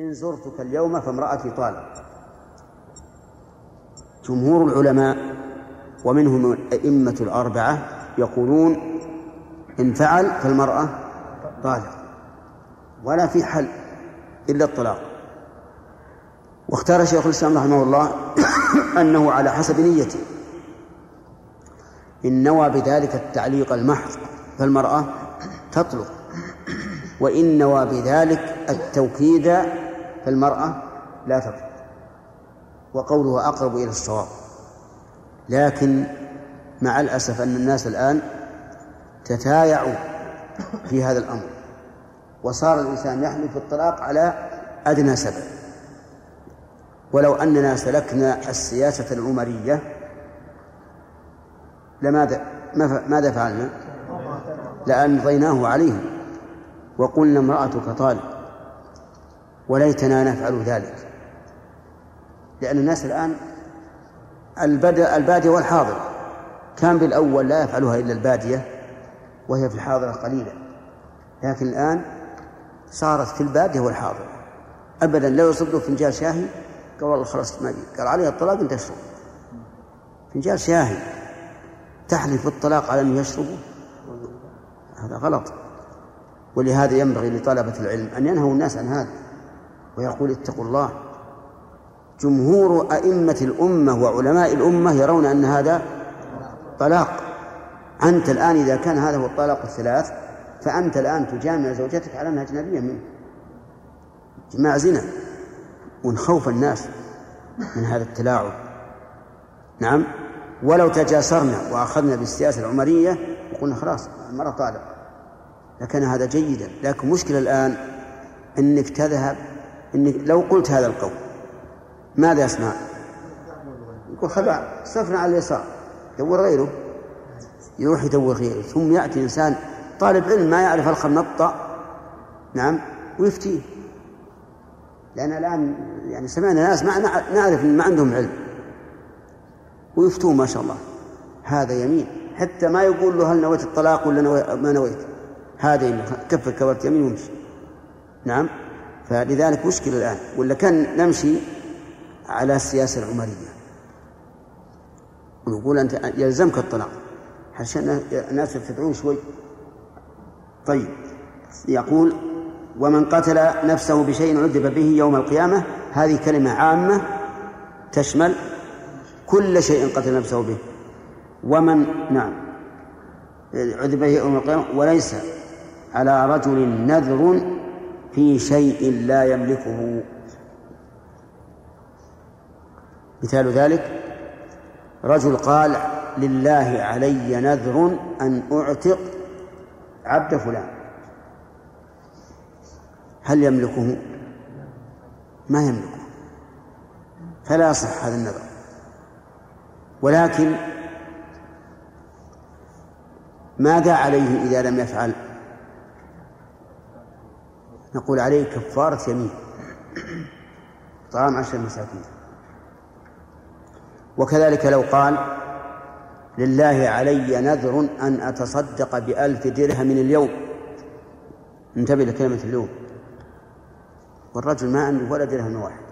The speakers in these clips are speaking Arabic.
إن زرتك اليوم فامرأتي طالق جمهور العلماء ومنهم الأئمة الأربعة يقولون إن فعل فالمرأة طالق ولا في حل إلا الطلاق. واختار شيخ الإسلام رحمه الله أنه على حسب نيته. إن نوى بذلك التعليق المحض فالمرأة تطلق وإن نوى بذلك التوكيد فالمرأة لا تطلق وقوله أقرب إلى الصواب. لكن مع الأسف أن الناس الآن تتايعوا في هذا الأمر وصار الإنسان يحلف الطلاق على أدنى سبب. ولو أننا سلكنا السياسة العمرية لماذا ماذا فعلنا؟ لأمضيناه عليهم وقلنا امرأتك طالب وليتنا نفعل ذلك. لأن الناس الآن البادية والحاضر. كان بالأول لا يفعلها إلا البادية وهي في الحاضرة قليلة. لكن الآن صارت في البادية والحاضرة أبدا لو يصب فنجان شاهي قال والله خلاص ما قال عليها الطلاق أنت تشرب. فنجان شاهي تحلف الطلاق على أنه يشربه هذا غلط. ولهذا ينبغي لطلبة العلم أن ينهوا الناس عن هذا. ويقول اتقوا الله. جمهور أئمة الأمة وعلماء الأمة يرون أن هذا طلاق. أنت الآن إذا كان هذا هو الطلاق الثلاث فأنت الآن تجامع زوجتك على أنها أجنبية منه. جماع زنا. ونخوف الناس من هذا التلاعب. نعم. ولو تجاسرنا وأخذنا بالسياسة العمرية وقلنا خلاص المرأة طالق. لكان هذا جيدا. لكن مشكلة الآن أنك تذهب أنك لو قلت هذا القول ماذا يصنع؟ يقول خلاص صفنا على اليسار. دور غيره. يروح يدور غيره. ثم يأتي إنسان طالب علم ما يعرف الخنطة نعم ويفتيه. لأن الآن يعني سمعنا ناس ما نعرف ما عندهم علم. ويفتون ما شاء الله. هذا يمين. حتى ما يقول له هل نويت الطلاق ولا ما نويت. هذا يمين. كفر كبرت يمين وامشي. نعم. فلذلك مشكلة الآن. ولا كان نمشي على السياسة العمرية ونقول أنت يلزمك الطلاق. عشان الناس يرتفعون شوي. طيب يقول ومن قتل نفسه بشيء عذب به يوم القيامة هذه كلمة عامة تشمل كل شيء قتل نفسه به. ومن نعم. عذب به يوم القيامة وليس على رجل نذر في شيء لا يملكه مثال ذلك رجل قال لله علي نذر أن أعتق عبد فلان هل يملكه؟ ما يملكه فلا يصح هذا النذر ولكن ماذا عليه إذا لم يفعل؟ نقول عليه كفارة يمين. طعام عشر مساكين. وكذلك لو قال لله علي نذر أن أتصدق بألف درهم اليوم. انتبه لكلمة اليوم. والرجل ما عنده ولا درهم واحد.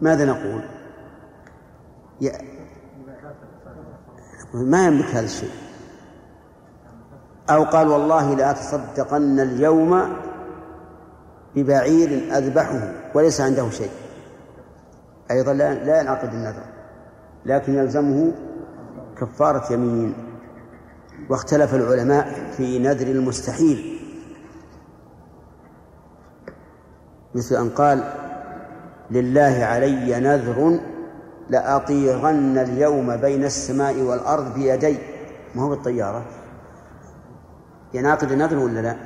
ماذا نقول؟ ما يملك هذا الشيء. أو قال والله لأتصدقن اليوم ببعير أذبحه وليس عنده شيء. أيضا لا ينعقد النذر لكن يلزمه كفارة يمين. واختلف العلماء في نذر المستحيل. مثل أن قال لله علي نذر لأطيرن اليوم بين السماء والأرض بيدي. ما هو بالطيارة؟ ينعقد النذر ولا لا؟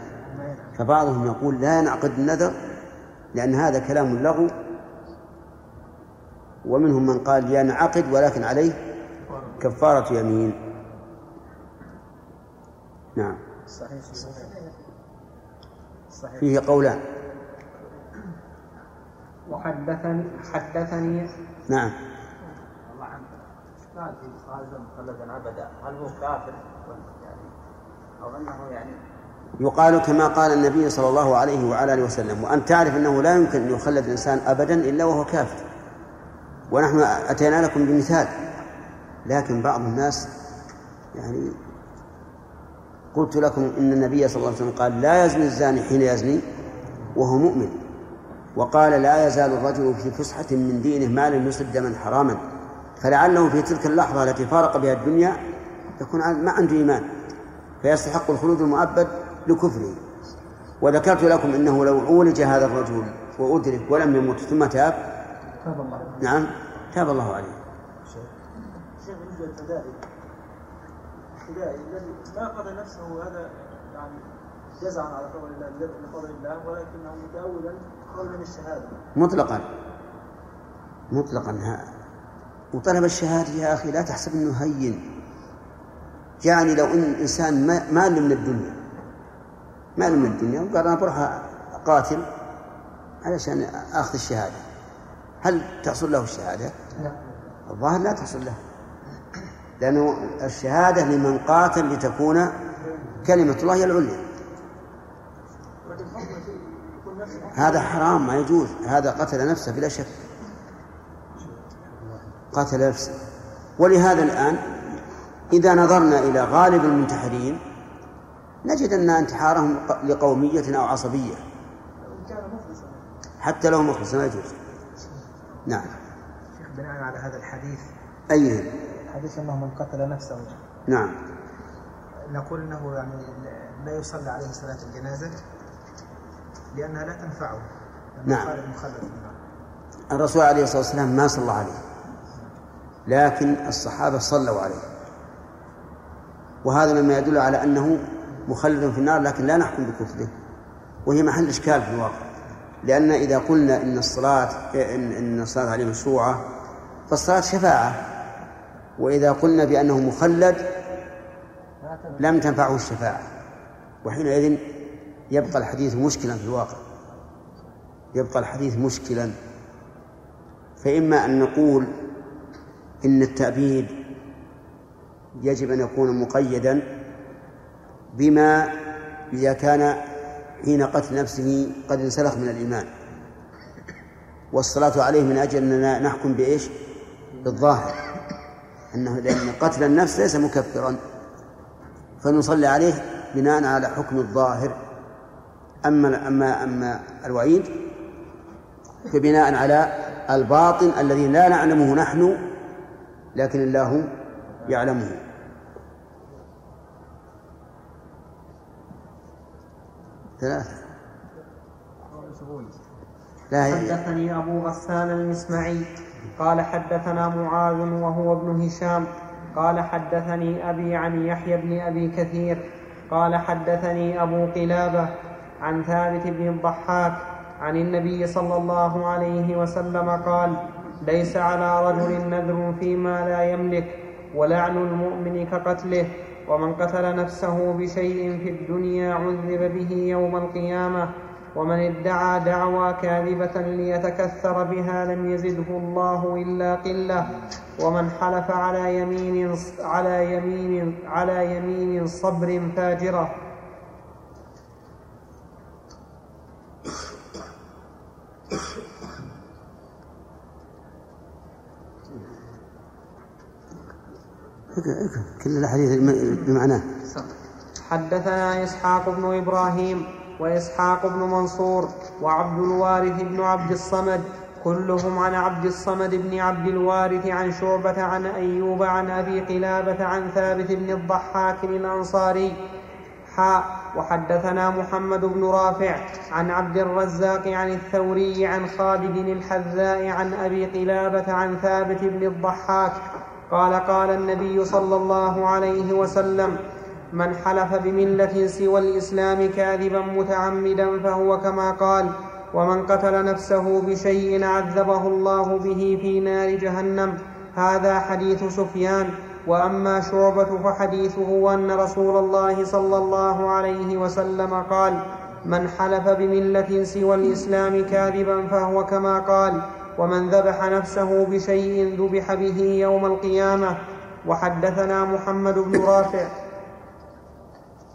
فبعضهم يقول لا ينعقد النذر لأن هذا كلام لغو ومنهم من قال ينعقد ولكن عليه كفارة يمين. نعم. صحيح صحيح. فيه قولان. وحدثني حدثني نعم. الله عنك قال في خالدا مخلدا ابدا هل هو كافر؟ يقال كما قال النبي صلى الله عليه وعلى آله وسلم وأن تعرف أنه لا يمكن أن يخلد الإنسان ابدا إلا وهو كافر. ونحن أتينا لكم بمثال لكن بعض الناس يعني قلت لكم إن النبي صلى الله عليه وسلم قال لا يزني الزاني حين يزني وهو مؤمن. وقال لا يزال الرجل في فسحة من دينه ما لم يصب دما حراما. فلعله في تلك اللحظة التي فارق بها الدنيا يكون ما عنده إيمان. فيستحق الخلود المؤبد لكفره. وذكرت لكم إنه لو عولج هذا الرجل وأدرك ولم يمت ثم تاب. تاب الله نعم تاب الله عليه. شيخ بالنسبة للفدائي الفدائي الذي ما قضى نفسه هذا يعني جزعا على قول الله لقول الله ولكنه متأولا قولا الشهاده مطلقا مطلقا وطلب الشهادة يا أخي لا تحسب إنه هين. يعني لو إن الإنسان ما من الدنيا. ما من الدنيا وقال أنا بروح أقاتل علشان آخذ الشهادة. هل تحصل له الشهادة؟ لا. الظاهر لا تحصل له. لأنه الشهادة لمن قاتل لتكون كلمة الله هي العليا. هذا حرام ما يجوز. هذا قتل نفسه بلا شك. قتل نفسه. ولهذا الآن إذا نظرنا إلى غالب المنتحرين نجد أن انتحارهم لقومية أو عصبية. حتى لو مخلصا لا يجوز. نعم. شيخ بناء على هذا الحديث. أي؟ حديث أنه من قتل نفسه. نعم. نقول أنه يعني لا يصلى عليه صلاة الجنازة لأنها لا تنفعه. نعم. الرسول عليه الصلاة والسلام ما صلى عليه لكن الصحابة صلوا عليه. وهذا مما يدل على أنه مخلد في النار لكن لا نحكم بكفره. وهي محل إشكال في الواقع. لأن إذا قلنا إن الصلاة إن, إن الصلاة عليه مشروعة فالصلاة شفاعة. وإذا قلنا بأنه مخلد لم تنفعه الشفاعة. وحينئذ يبقى الحديث مشكلا في الواقع. يبقى الحديث مشكلا. فإما أن نقول إن التأبيد يجب أن يكون مقيدا بما إذا كان حين قتل نفسه قد انسلخ من الإيمان. والصلاة عليه من أجل أننا نحكم بإيش؟ بالظاهر. أنه لأن قتل النفس ليس مكفرا. فنصلي عليه بناء على حكم الظاهر. أما أما أما الوعيد فبناء على الباطن الذي لا نعلمه نحن لكن الله يعلمه. ثلاثة. لا حدثني أبو غسان المسمعي قال حدثنا معاذ وهو ابن هشام قال حدثني أبي عن يحيى بن أبي كثير قال حدثني أبو قلابة عن ثابت بن الضحاك عن النبي صلى الله عليه وسلم قال ليس على رجل نذر فيما لا يملك ولعن المؤمن كقتله ومن قتل نفسه بشيء في الدنيا عذب به يوم القيامة ومن ادعى دعوى كاذبة ليتكثر بها لم يزده الله إلا قلة ومن حلف على يمين على يمين على يمين صبر فاجرة كل الأحاديث بمعناه. حدثنا إسحاق بن إبراهيم وإسحاق بن منصور وعبد الوارث بن عبد الصمد كلهم عن عبد الصمد بن عبد الوارث عن شعبة عن أيوب عن أبي قلابة عن ثابت بن الضحاك الأنصاري. حاء وحدثنا محمد بن رافع عن عبد الرزاق عن الثوري عن خالد الحذاء عن أبي قلابة عن ثابت بن الضحاك. قال قال النبي صلى الله عليه وسلم من حلف بملة سوى الإسلام كاذبا متعمدا فهو كما قال ومن قتل نفسه بشيء عذبه الله به في نار جهنم هذا حديث سفيان. وأما شعبة فحديثه أن رسول الله صلى الله عليه وسلم قال من حلف بملة سوى الإسلام كاذبا فهو كما قال ومن ذبح نفسه بشيء ذبح به يوم القيامة وحدثنا محمد بن رافع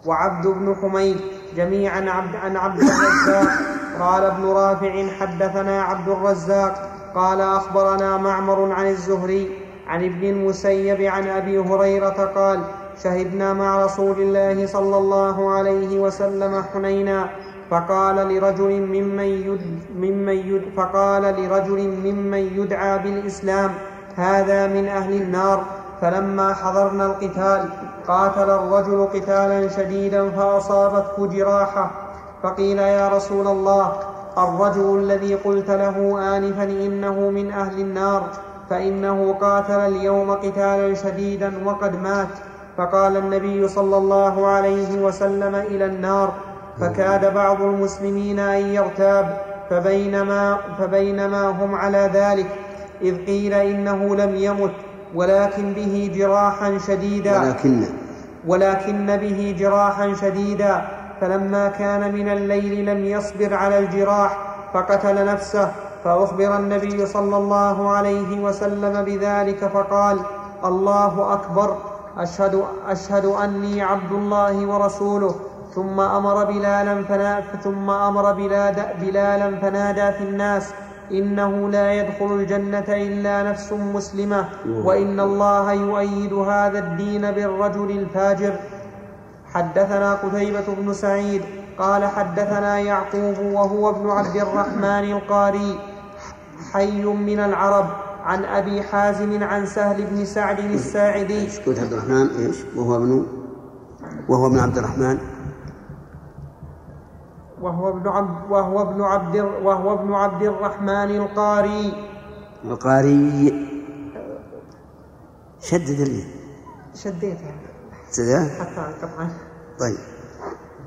وعبد بن حميد جميعا عبد عن عبد الرزاق. قال ابن رافع حدثنا عبد الرزاق. قال أخبرنا معمر عن الزهري عن ابن المسيب عن أبي هريرة قال شهدنا مع رسول الله صلى الله عليه وسلم حنينا فقال لرجل ممن يد ممن يد فقال لرجل ممن يدعى بالإسلام هذا من أهل النار. فلما حضرنا القتال قاتل الرجل قتالا شديدا فأصابته جراحة. فقيل يا رسول الله الرجل الذي قلت له آنفا إنه من أهل النار فإنه قاتل اليوم قتالا شديدا وقد مات. فقال النبي صلى الله عليه وسلم إلى النار فكاد بعض المسلمين أن يرتاب فبينما, فبينما هم على ذلك إذ قيل إنه لم يمت ولكن به جراحا شديدا. ولكن. ولكن به جراحا شديدا. فلما كان من الليل لم يصبر على الجراح فقتل نفسه. فأخبر النبي صلى الله عليه وسلم بذلك فقال الله أكبر أشهد, أشهد أني عبد الله ورسوله. ثم أمر بلالا فنا ثم أمر بلالا فنادى في الناس إنه لا يدخل الجنة إلا نفس مسلمة وإن الله يؤيد هذا الدين بالرجل الفاجر. حدثنا قتيبة بن سعيد قال حدثنا يعقوب وهو ابن عبد الرحمن القاري حي من العرب عن أبي حازم عن سهل بن سعد الساعدي. عبد الرحمن؟ إيش؟ وهو ابن وهو ابن عبد الرحمن؟ وهو ابن عبد وهو ابن عبد وهو ابن عبد الرحمن القاري. القاري. شدد لي شديتها شدد؟ حتى قطعا طيب.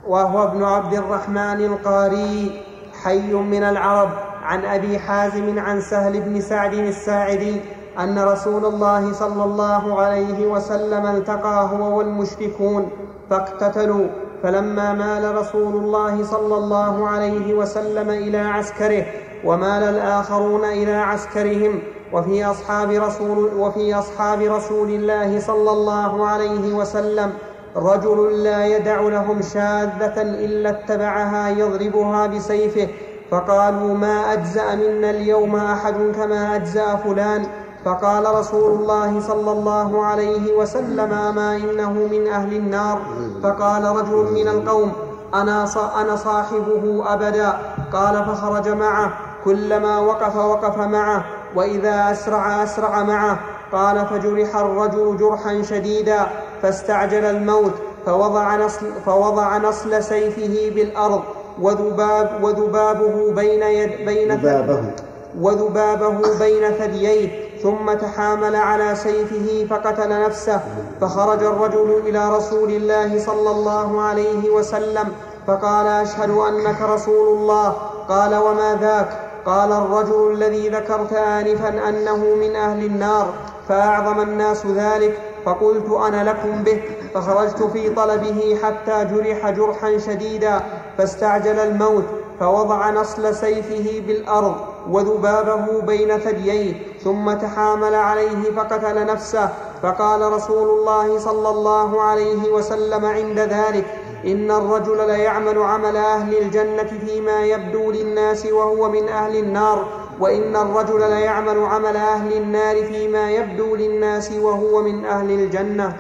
وهو ابن عبد الرحمن القاري حي من العرب. عن أبي حازم عن سهل بن سعد الساعدي أن رسول الله صلى الله عليه وسلم التقى هو والمشركون فاقتتلوا. فلما مال رسول الله صلى الله عليه وسلم إلى عسكره ومال الآخرون إلى عسكرهم وفي أصحاب رسول وفي أصحاب رسول الله صلى الله عليه وسلم رجل لا يدع لهم شاذة إلا اتبعها يضربها بسيفه فقالوا ما أجزأ منا اليوم أحد كما أجزأ فلان؟ فقال رسول الله صلى الله عليه وسلم أما إنه من أهل النار؟ فقال رجل من القوم أنا أنا صاحبه أبدا. قال فخرج معه. كلما وقف وقف معه. وإذا أسرع أسرع معه. قال فجرح الرجل جرحا شديدا فاستعجل الموت. فوضع نصل, فوضع نصل سيفه بالأرض. وذباب وذبابه بين يد بين ذبابه وذبابه. بين ثدييه ثم تحامل على سيفه فقتل نفسه فخرج الرجل إلى رسول الله صلى الله عليه وسلم فقال أشهد أنك رسول الله. قال وما ذاك؟ قال الرجل الذي ذكرت انفا أنه من أهل النار فأعظم الناس ذلك فقلت أنا لكم به. فخرجت في طلبه حتى جرح جرحا شديدا فاستعجل الموت فوضع نصل سيفه بالأرض وذبابه بين ثدييه ثم تحامل عليه فقتل نفسه. فقال رسول الله صلى الله عليه وسلم عند ذلك إن الرجل ليعمل عمل أهل الجنة فيما يبدو للناس وهو من أهل النار وإن الرجل ليعمل عمل أهل النار فيما يبدو للناس وهو من أهل الجنة.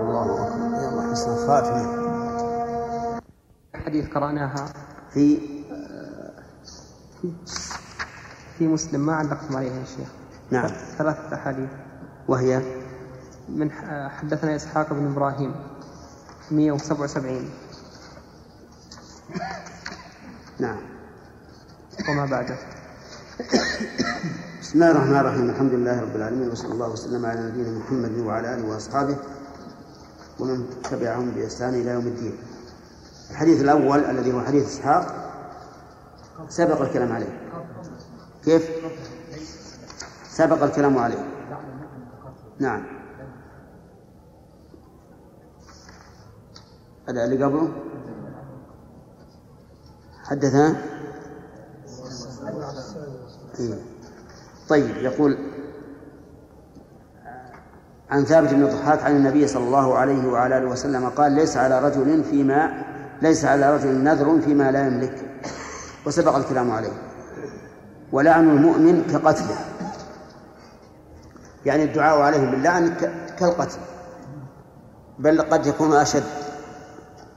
الله حسن الخاتمه حديث قرأناها. في في مسلم ما علقتم عليها يا شيخ. نعم. ثلاثة أحاديث. وهي؟ من حدثنا إسحاق بن إبراهيم. 177 نعم. وما بعده. بسم الله الرحمن الرحيم. الحمد لله رب العالمين وصلى الله وسلم على نبينا محمد وعلى آله وأصحابه ومن تبعهم بإحسان إلى يوم الدين. الحديث الأول الذي هو حديث إسحاق سبق الكلام عليه. كيف؟ سبق الكلام عليه. نعم. هذا اللي قبله؟ حدثنا؟ إيه. طيب يقول عن ثابت بن الضحاك عن النبي صلى الله عليه وعلى آله وسلم قال ليس على رجل فيما ليس على رجل نذر فيما لا يملك. وسبق الكلام عليه. ولعن المؤمن كقتله. يعني الدعاء عليه باللعن كالقتل. بل قد يكون أشد.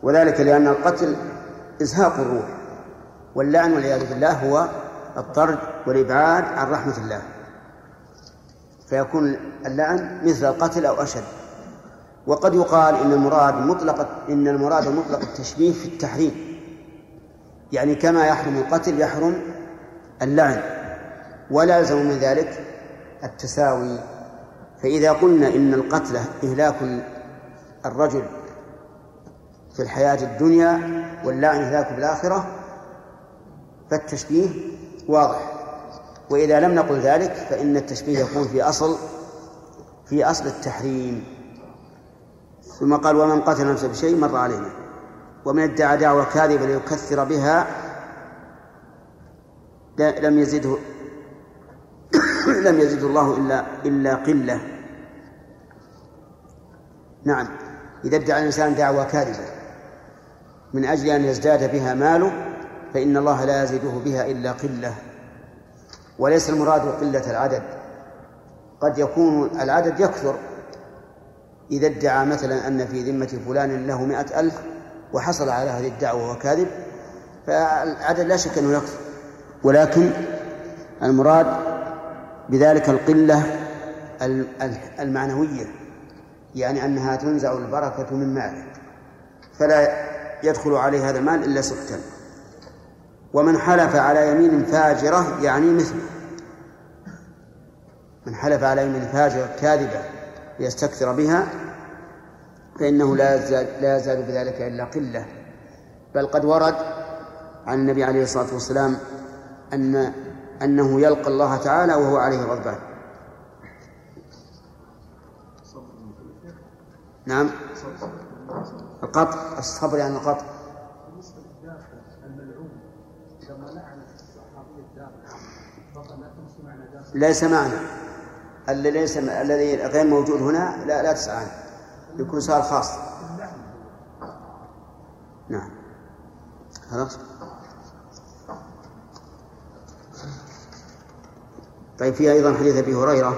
وذلك لأن القتل إزهاق الروح. واللعن والعياذ بالله هو الطرد والإبعاد عن رحمة الله. فيكون اللعن مثل القتل أو أشد. وقد يقال إن المراد مطلق إن المراد مطلق التشبيه في التحريم. يعني كما يحرم القتل يحرم اللعن ولا يلزم من ذلك التساوي. فإذا قلنا إن القتل إهلاك الرجل في الحياة الدنيا واللعن إهلاك في الآخرة فالتشبيه واضح. وإذا لم نقل ذلك فإن التشبيه يكون في أصل في أصل التحريم. ثم قال ومن قتل نفسه بشيء مر علينا ومن ادعى دعوة كاذبة ليكثر بها لم يزده لم يزد الله إلا إلا قلة. نعم. إذا ادعى الإنسان دعوة كاذبة. من أجل أن يزداد بها ماله فإن الله لا يزيده بها إلا قلة. وليس المراد قلة العدد. قد يكون العدد يكثر. إذا ادعى مثلا أن في ذمة فلان له مئة ألف وحصل على هذه الدعوة وكاذب فالعدد لا شك أنه يكثر. ولكن المراد بذلك القلة المعنوية يعني أنها تنزع البركة من ماله فلا يدخل عليه هذا المال إلا سكتا ومن حلف على يمين فاجرة يعني مثله. من حلف على يمين فاجرة كاذبة ليستكثر بها فإنه لا يزال, لا يزال بذلك إلا قلة. بل قد ورد عن النبي عليه الصلاة والسلام أن أنه يلقى الله تعالى وهو عليه غضبان. نعم. القطع الصبر يعني القطع. ليس معنى الذي ليس الذي غير موجود هنا لا لا تسأل عنه. يكون سؤال خاص. نعم. خلاص؟ طيب في أيضا حديث أبي هريرة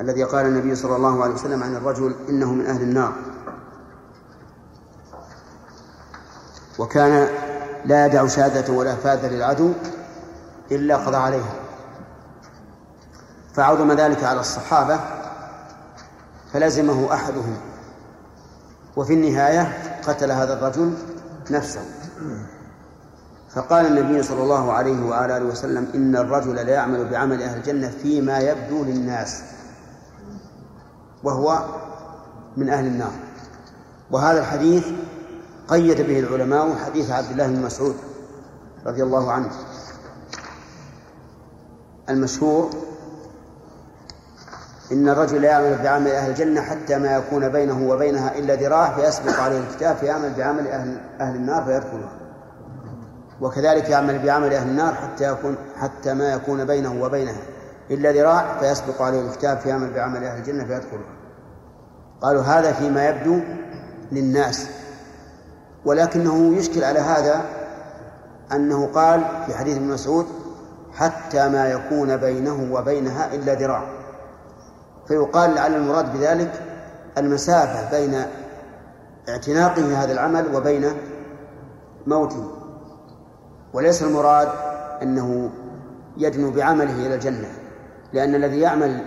الذي قال النبي صلى الله عليه وسلم عن الرجل إنه من أهل النار. وكان لا يدع شهادة ولا فاذة للعدو إلا قضى عليها. فعظم ذلك على الصحابة فلزمه أحدهم وفي النهاية قتل هذا الرجل نفسه. فقال النبي صلى الله عليه وعلى آله وسلم إن الرجل لا يعمل بعمل أهل الجنة فيما يبدو للناس وهو من أهل النار. وهذا الحديث قيد به العلماء حديث عبد الله بن مسعود رضي الله عنه. المشهور إن الرجل لا يعمل بعمل أهل الجنة حتى ما يكون بينه وبينها إلا ذراع فيسبق عليه الكتاب فيعمل بعمل أهل أهل النار فيدخلها. وكذلك يعمل بعمل أهل النار حتى يكون حتى ما يكون بينه وبينها. إلا ذراع فيسبق عليه الكتاب فيعمل بعمل أهل الجنة فيدخلها قالوا هذا فيما يبدو للناس. ولكنه يشكل على هذا أنه قال في حديث ابن مسعود حتى ما يكون بينه وبينها إلا ذراع. فيقال لعل المراد بذلك المسافة بين اعتناقه هذا العمل وبين موته. وليس المراد أنه يدنو بعمله إلى الجنة لأن الذي يعمل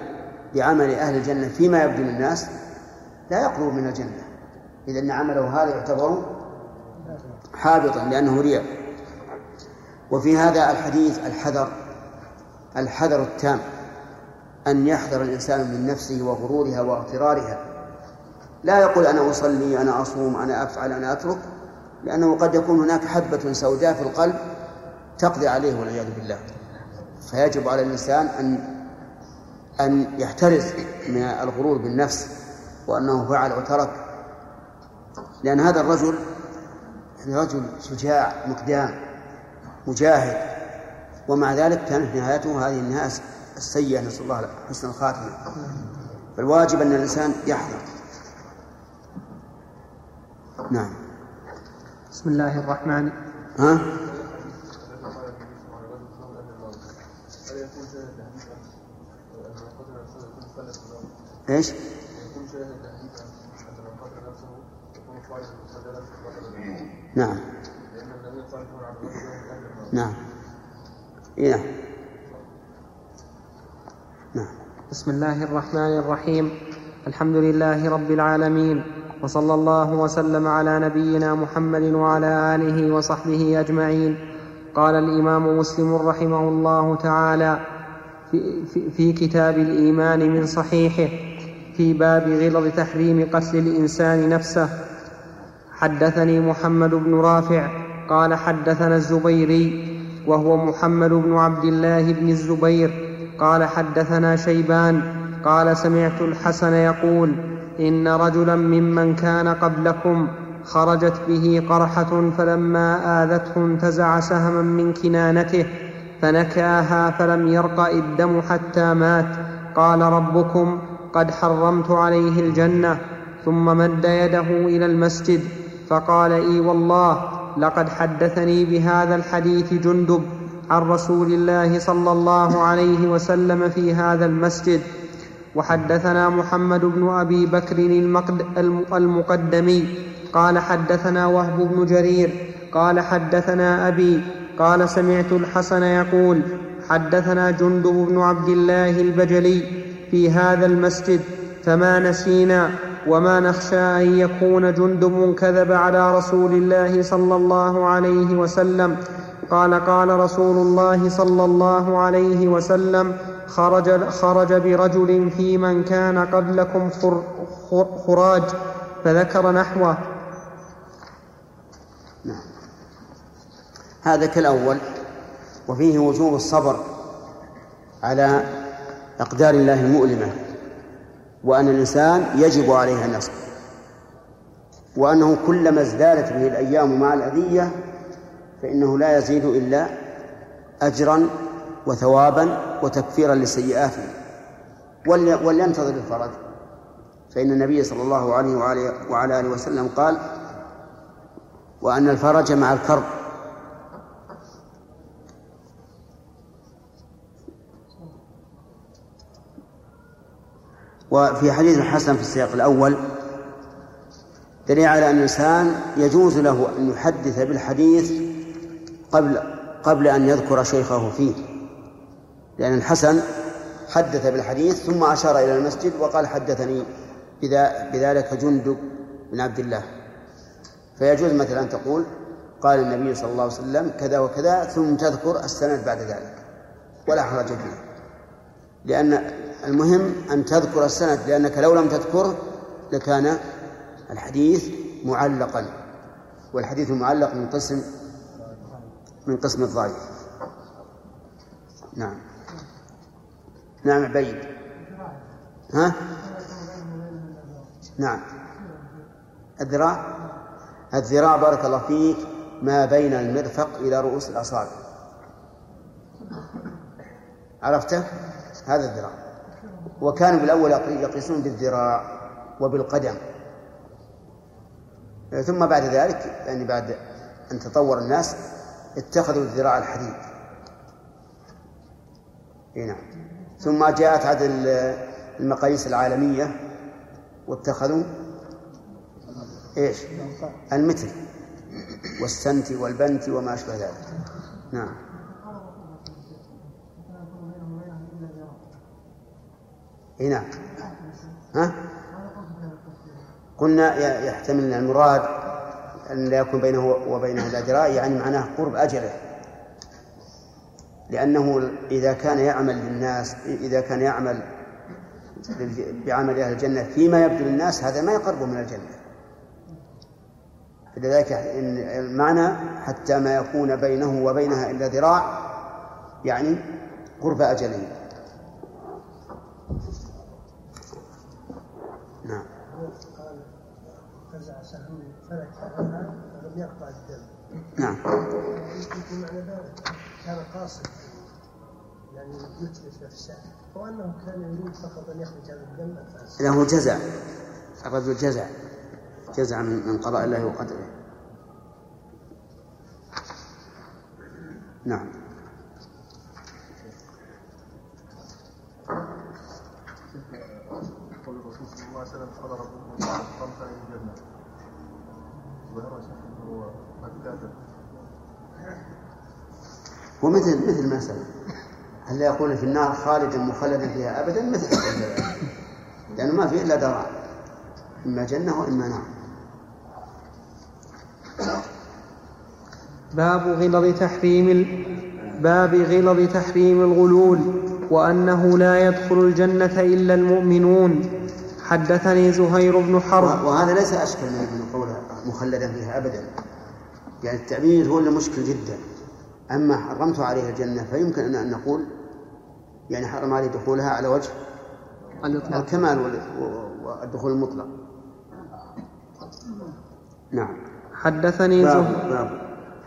بعمل أهل الجنة فيما يبدو للناس لا يقرب من الجنة. إذا عمله هذا يعتبر حابطا لأنه رياء. وفي هذا الحديث الحذر الحذر التام أن يحذر الإنسان من نفسه وغرورها واغترارها. لا يقول أنا أصلي أنا أصوم أنا أفعل أنا أترك لأنه قد يكون هناك حبة سوداء في القلب تقضي عليه والعياذ بالله. فيجب على الإنسان أن أن يحترز من الغرور بالنفس وأنه فعل وترك. لأن هذا الرجل رجل شجاع مقدام مجاهد ومع ذلك كانت نهايته هذه النهاية السيئة. نسأل الله حسن الخاتمة. فالواجب أن الإنسان يحذر. نعم. بسم الله الرحمن. ها؟ إيش؟ نعم. نعم. إيه نعم. نعم. بسم الله الرحمن الرحيم. الحمد لله رب العالمين وصلى الله وسلم على نبينا محمد وعلى آله وصحبه أجمعين. قال الإمام مسلم رحمه الله تعالى في, في, في كتاب الإيمان من صحيحه. في باب غلظ تحريم قتل الإنسان نفسه. حدثني محمد بن رافع قال حدثنا الزبيري وهو محمد بن عبد الله بن الزبير قال حدثنا شيبان قال سمعت الحسن يقول إن رجلا ممن كان قبلكم خرجت به قرحة فلما آذته انتزع سهما من كنانته فنكاها فلم يرقا الدم حتى مات. قال ربكم قد حرمت عليه الجنة ثم مد يده إلى المسجد فقال إي والله لقد حدثني بهذا الحديث جندب عن رسول الله صلى الله عليه وسلم في هذا المسجد. وحدثنا محمد بن أبي بكر المقدمي قال حدثنا وهب بن جرير قال حدثنا أبي قال سمعت الحسن يقول حدثنا جندب بن عبد الله البجلي في هذا المسجد فما نسينا وما نخشى أن يكون جندب كذب على رسول الله صلى الله عليه وسلم. قال قال رسول الله صلى الله عليه وسلم خرج, خرج برجل في من كان قبلكم خراج فذكر نحوه. نعم. هذا كالأول وفيه وجوب الصبر على أقدار الله المؤلمة وأن الإنسان يجب عليه أن يصبر وأنه كلما ازدادت به الأيام مع الأذية فإنه لا يزيد إلا أجرا وثوابا وتكفيرا لسيئاته. ولينتظر الفرج. فإن النبي صلى الله عليه وعلى آله وسلم قال وأن الفرج مع الكرب. وفي حديث الحسن في السياق الأول دليل على أن الإنسان يجوز له أن يحدث بالحديث قبل قبل أن يذكر شيخه فيه. لأن الحسن حدث بالحديث ثم أشار إلى المسجد وقال حدثني بذلك جندب بن عبد الله. فيجوز مثلا أن تقول قال النبي صلى الله عليه وسلم كذا وكذا ثم تذكر السند بعد ذلك. ولا حرج فيه. لأن المهم أن تذكر السند لأنك لو لم تذكره لكان الحديث معلقا والحديث المعلق من قسم من قسم الضعيف. نعم. نعم عبيد. ها؟ نعم. الذراع؟ الذراع بارك الله فيك ما بين المرفق إلى رؤوس الأصابع. عرفته؟ هذا الذراع. وكانوا بالأول يقيسون بالذراع وبالقدم. ثم بعد ذلك يعني بعد أن تطور الناس اتخذوا الذراع الحديد. نعم. ثم جاءت عاد المقاييس العالمية واتخذوا إيش؟ المتر والسنت والبنت وما أشبه ذلك. نعم. اي نعم ها؟ قلنا يحتمل المراد أن لا يكون بينه وبينه الأجراء يعني معناه قرب أجله. لأنه إذا كان يعمل للناس إذا كان يعمل بعمل أهل الجنة فيما يبدو للناس هذا ما يقرب من الجنة. فلذلك المعنى حتى ما يكون بينه وبينها إلا ذراع يعني قرب أجله نعم قال فزع سهم فلك عنها ولم يقطع الدم. نعم. يمكن معنى ذلك. كان قاصد. يعني يتلف نفسه أو أنه كان يريد فقط أن يخرج هذا الدم له جزع. الرجل جزع جزع من من قضاء الله وقدره. نعم. قول الرسول صلى الله عليه وسلم قال ربكم خمسة من الجنة ظهر شيخ هو قد كاتب ومثل مثل ما سبق هل يقول في النار خالدا مخلدا فيها أبدا؟ مثل لأنه ما في إلا داران إما جنة وإما نار. باب غلظ تحريم ال... باب غلظ تحريم الغلول وأنه لا يدخل الجنة إلا المؤمنون. حدثني زهير بن حرب. وهذا ليس اشكل من قوله مخلدا فيها ابدا. يعني التعبير هو اللي مشكل جدا. أما حرمت عليه الجنة فيمكن ان أن نقول يعني حرم عليه دخولها على وجه الإطلاق الكمال وال- والدخول المطلق. نعم. حدثني باب باب.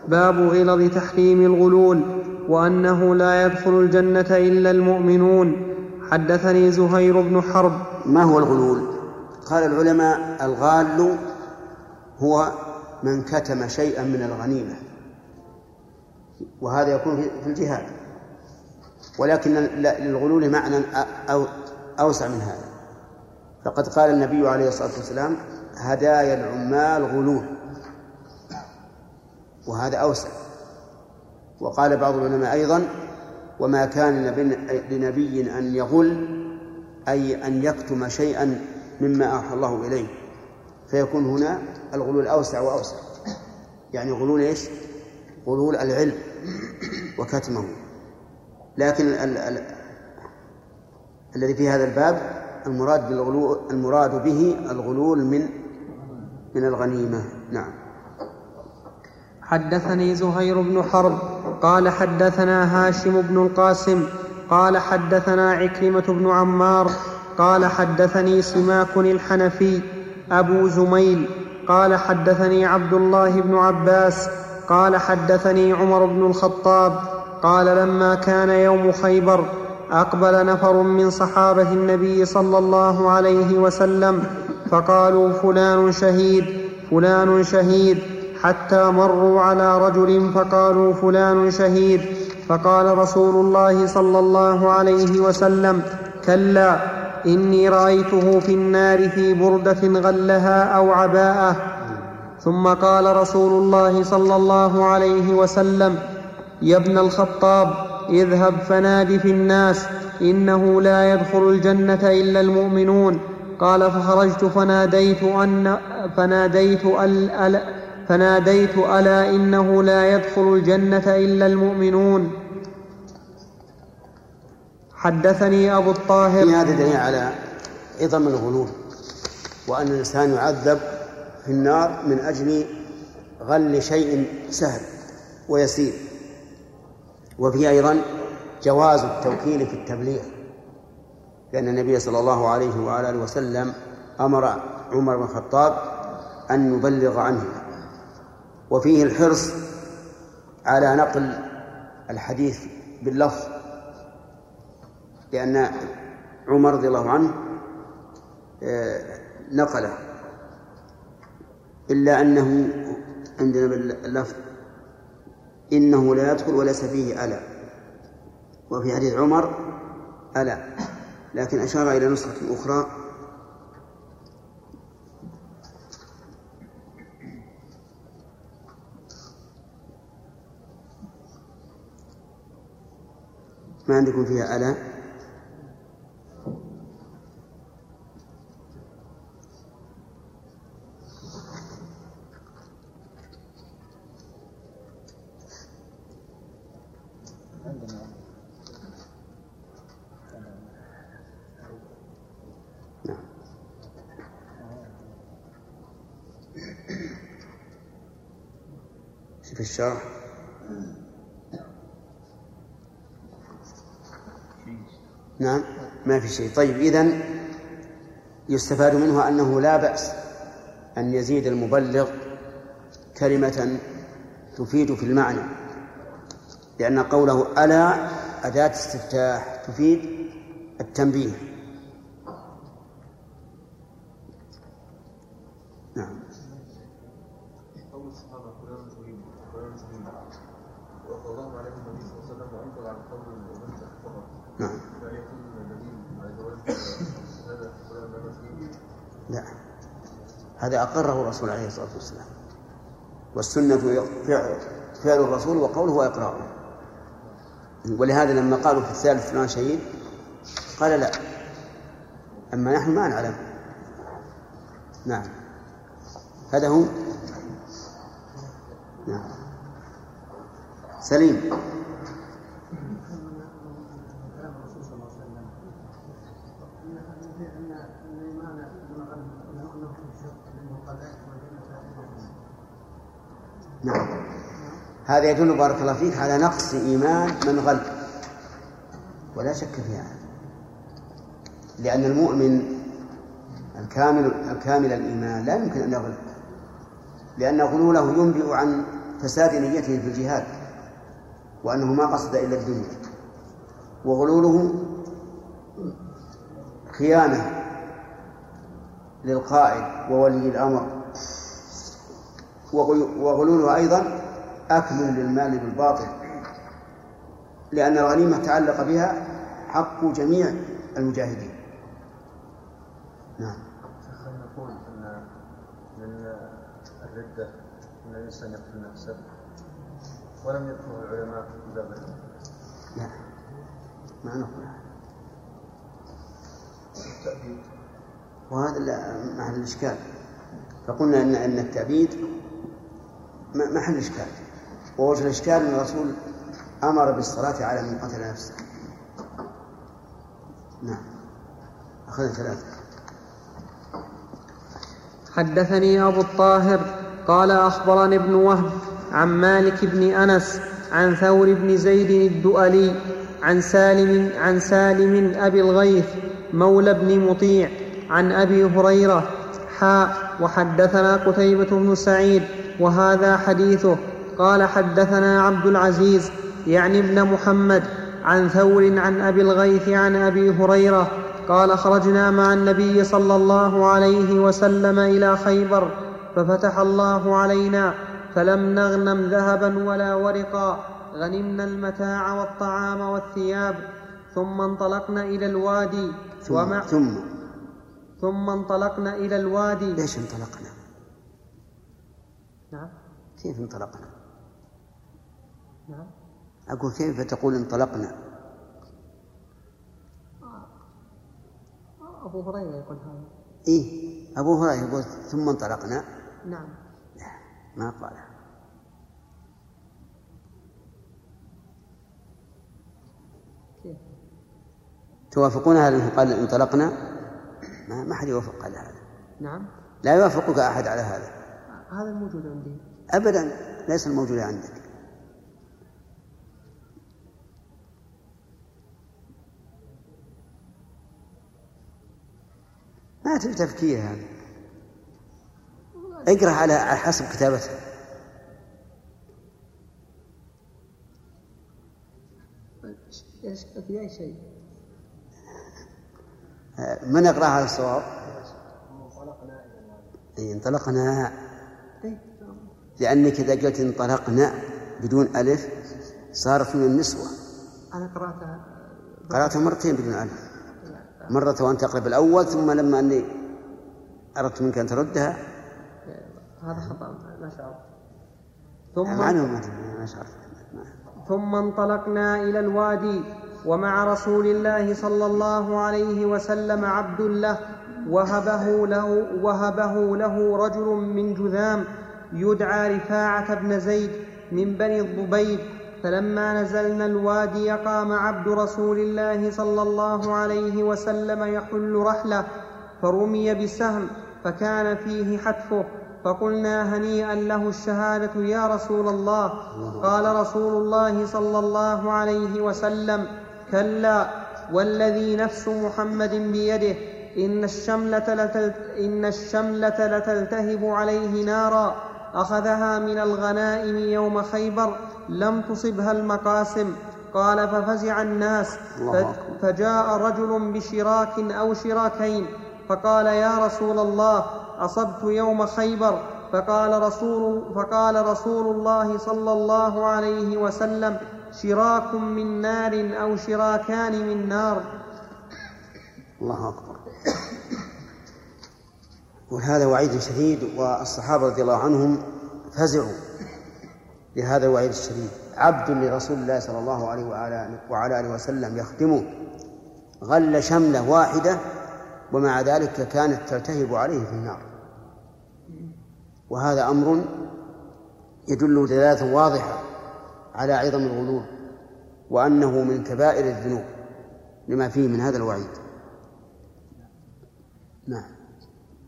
باب غلظ تحريم الغلول وأنه لا يدخل الجنة إلا المؤمنون. حدثني زهير بن حرب. ما هو الغلول؟ قال العلماء الغال هو من كتم شيئا من الغنيمة وهذا يكون في الجهاد. ولكن للغلول معنى أوسع من هذا. فقد قال النبي عليه الصلاة والسلام هدايا العمال غلول. وهذا أوسع. وقال بعض العلماء أيضا وما كان لنبي أن يغل أي أن يكتم شيئا مما أوحى الله إليه. فيكون هنا الغلول أوسع وأوسع. يعني غلول إيش؟ غلول العلم وكتمه. لكن ال ال الذي في هذا الباب المراد بالغلو المراد به الغلول من من الغنيمة. نعم. حدثني زهير بن حرب قال حدثنا هاشم بن القاسم قال حدثنا عكرمة بن عمار قال حدثني سماك الحنفي أبو زميل قال حدثني عبد الله بن عباس قال حدثني عمر بن الخطاب قال لما كان يوم خيبر أقبل نفر من صحابة النبي صلى الله عليه وسلم فقالوا فلان شهيد فلان شهيد حتى مروا على رجل فقالوا فلان شهيد فقال رسول الله صلى الله عليه وسلم كلا إني رأيته في النار في بردة غلها أو عباءه. ثم قال رسول الله صلى الله عليه وسلم يا ابن الخطاب اذهب فناد في الناس إنه لا يدخل الجنة إلا المؤمنون. قال فخرجت فناديت أن فناديت أل أل فناديت ألا إنه لا يدخل الجنة إلا المؤمنون. حدثني أبو الطاهر. هذا دليل على عظم الغلول وأن الإنسان يعذب في النار من أجل غل شيء سهل ويسير. وفيه أيضا جواز التوكيل في التبليغ لأن النبي صلى الله عليه وعلى آله وسلم أمر عمر بن الخطاب أن يبلغ عنه. وفيه الحرص على نقل الحديث باللفظ لأن عمر رضي الله عنه آه، نقله. إلا أنه عندنا باللفظ إنه لا يدخل وليس فيه ألا. وفي حديث عمر ألا. لكن أشار إلى نسخة أخرى. ما عندكم فيها ألا نعم في الشرح. نعم ما في شيء. طيب إذن يستفاد منه أنه لا بأس أن يزيد المبلغ كلمة تفيد في المعنى لأن قوله ألا أداة استفتاح تفيد التنبيه نعم وقضاهم عليه النبي صلى الله عليه وسلم وانكر على قول البنت فقط نعم فهل يكون دليل على جواز هذا ولا ما فيه لا هذا أقره الرسول عليه الصلاة والسلام. والسنة فعل, الرسول وقوله وإقراره. ولهذا لما قالوا في الثالث فلان شهيد قال لا. أما نحن ما نعلم. نعم. هذا هو. نعم. سليم. هذا يدل بارك الله فيك على نقص إيمان من غل ولا شك في هذا. لأن المؤمن الكامل الكامل الإيمان لا يمكن أن يغل لأن غلوله ينبئ عن فساد نيته في الجهاد وأنه ما قصد إلا الدنيا وغلوله خيانة للقائد وولي الأمر. وغلوله أيضا أكل للمال بالباطل لأن الغنيمة تعلق بها حق جميع المجاهدين. نعم. خلينا نقول إن من الردة إن الإنسان يقتل نفسه ولم يذكر العلماء في باب لا ما نقول. التأبيد. وهذا محل الإشكال فقلنا إن أن التأبيد محل إشكال. ووجه الإشكال أن الرسول أمر بالصلاة على من قتل نفسه. نعم. أخذنا ثلاثة. حدثني أبو الطاهر قال أخبرني ابن وهب عن مالك بن أنس عن ثور بن زيد الدؤلي عن سالم عن سالم أبي الغيث مولى بن مطيع عن أبي هريرة حاء وحدثنا قتيبة بن سعيد وهذا حديثه قال حدثنا عبد العزيز يعني ابن محمد عن ثور عن أبي الغيث عن أبي هريرة قال خرجنا مع النبي صلى الله عليه وسلم إلى خيبر ففتح الله علينا فلم نغنم ذهبا ولا ورقا غنمنا المتاع والطعام والثياب ثم انطلقنا إلى الوادي ثم ومع ثم ثم انطلقنا إلى الوادي ليش انطلقنا؟ نعم كيف انطلقنا؟ نعم. أقول كيف تقول انطلقنا؟ أبو هريرة يقول هذا. إيه أبو هريرة يقول ثم انطلقنا؟ نعم. ما قالها توافقون هذا أنه قال انطلقنا؟ ما ما حد يوافق على هذا. نعم. لا يوافقك أحد على هذا. هذا الموجود عندي. أبدا ليس الموجود عندك. ما تبي تفكير هذا. اقرأ على حسب كتابتها في اي شيء من يقرأ على الصواب؟ إيه، انطلقنا. لأنك إذا قلت انطلقنا بدون ألف صارت من النسوة. أنا قرأتها. قرأتها مرتين بدون ألف. مرة وأنت تقرأ بالأول ثم لما أني أردت منك أن تردها هذا خطأ ما الله. ثم معلومة ما شعرت ثم انطلقنا إلى الوادي ومع رسول الله صلى الله عليه وسلم عبد له وهبه له وهبه له رجل من جذام يدعى رفاعة بن زيد من بني الضبيب فلما نزلنا الوادي قام عبد رسول الله صلى الله عليه وسلم يحل رحله فرمي بسهم فكان فيه حتفه. فقلنا هنيئا له الشهادة يا رسول الله. قال رسول الله صلى الله عليه وسلم كلا والذي نفس محمد بيده إن الشملة, لتل إن الشملة لتلتهب عليه نارا أخذها من الغنائم يوم خيبر. لم تصبها المقاسم. قال ففزع الناس. فجاء رجل بشراك أو شراكين. فقال يا رسول الله أصبت يوم خيبر؟ فقال رسول فقال رسول الله صلى الله عليه وسلم شراك من نار أو شراكان من نار. الله أكبر. وهذا وعيد شديد والصحابة رضي الله عنهم فزعوا. لهذا الوعيد الشديد. عبد لرسول الله صلى الله عليه وعلى وعلى آله وسلم يخدمه. غل شملة واحدة ومع ذلك كانت تلتهب عليه في النار. وهذا أمر يدل دلالة واضحة على عظم الغلول وأنه من كبائر الذنوب لما فيه من هذا الوعيد. نعم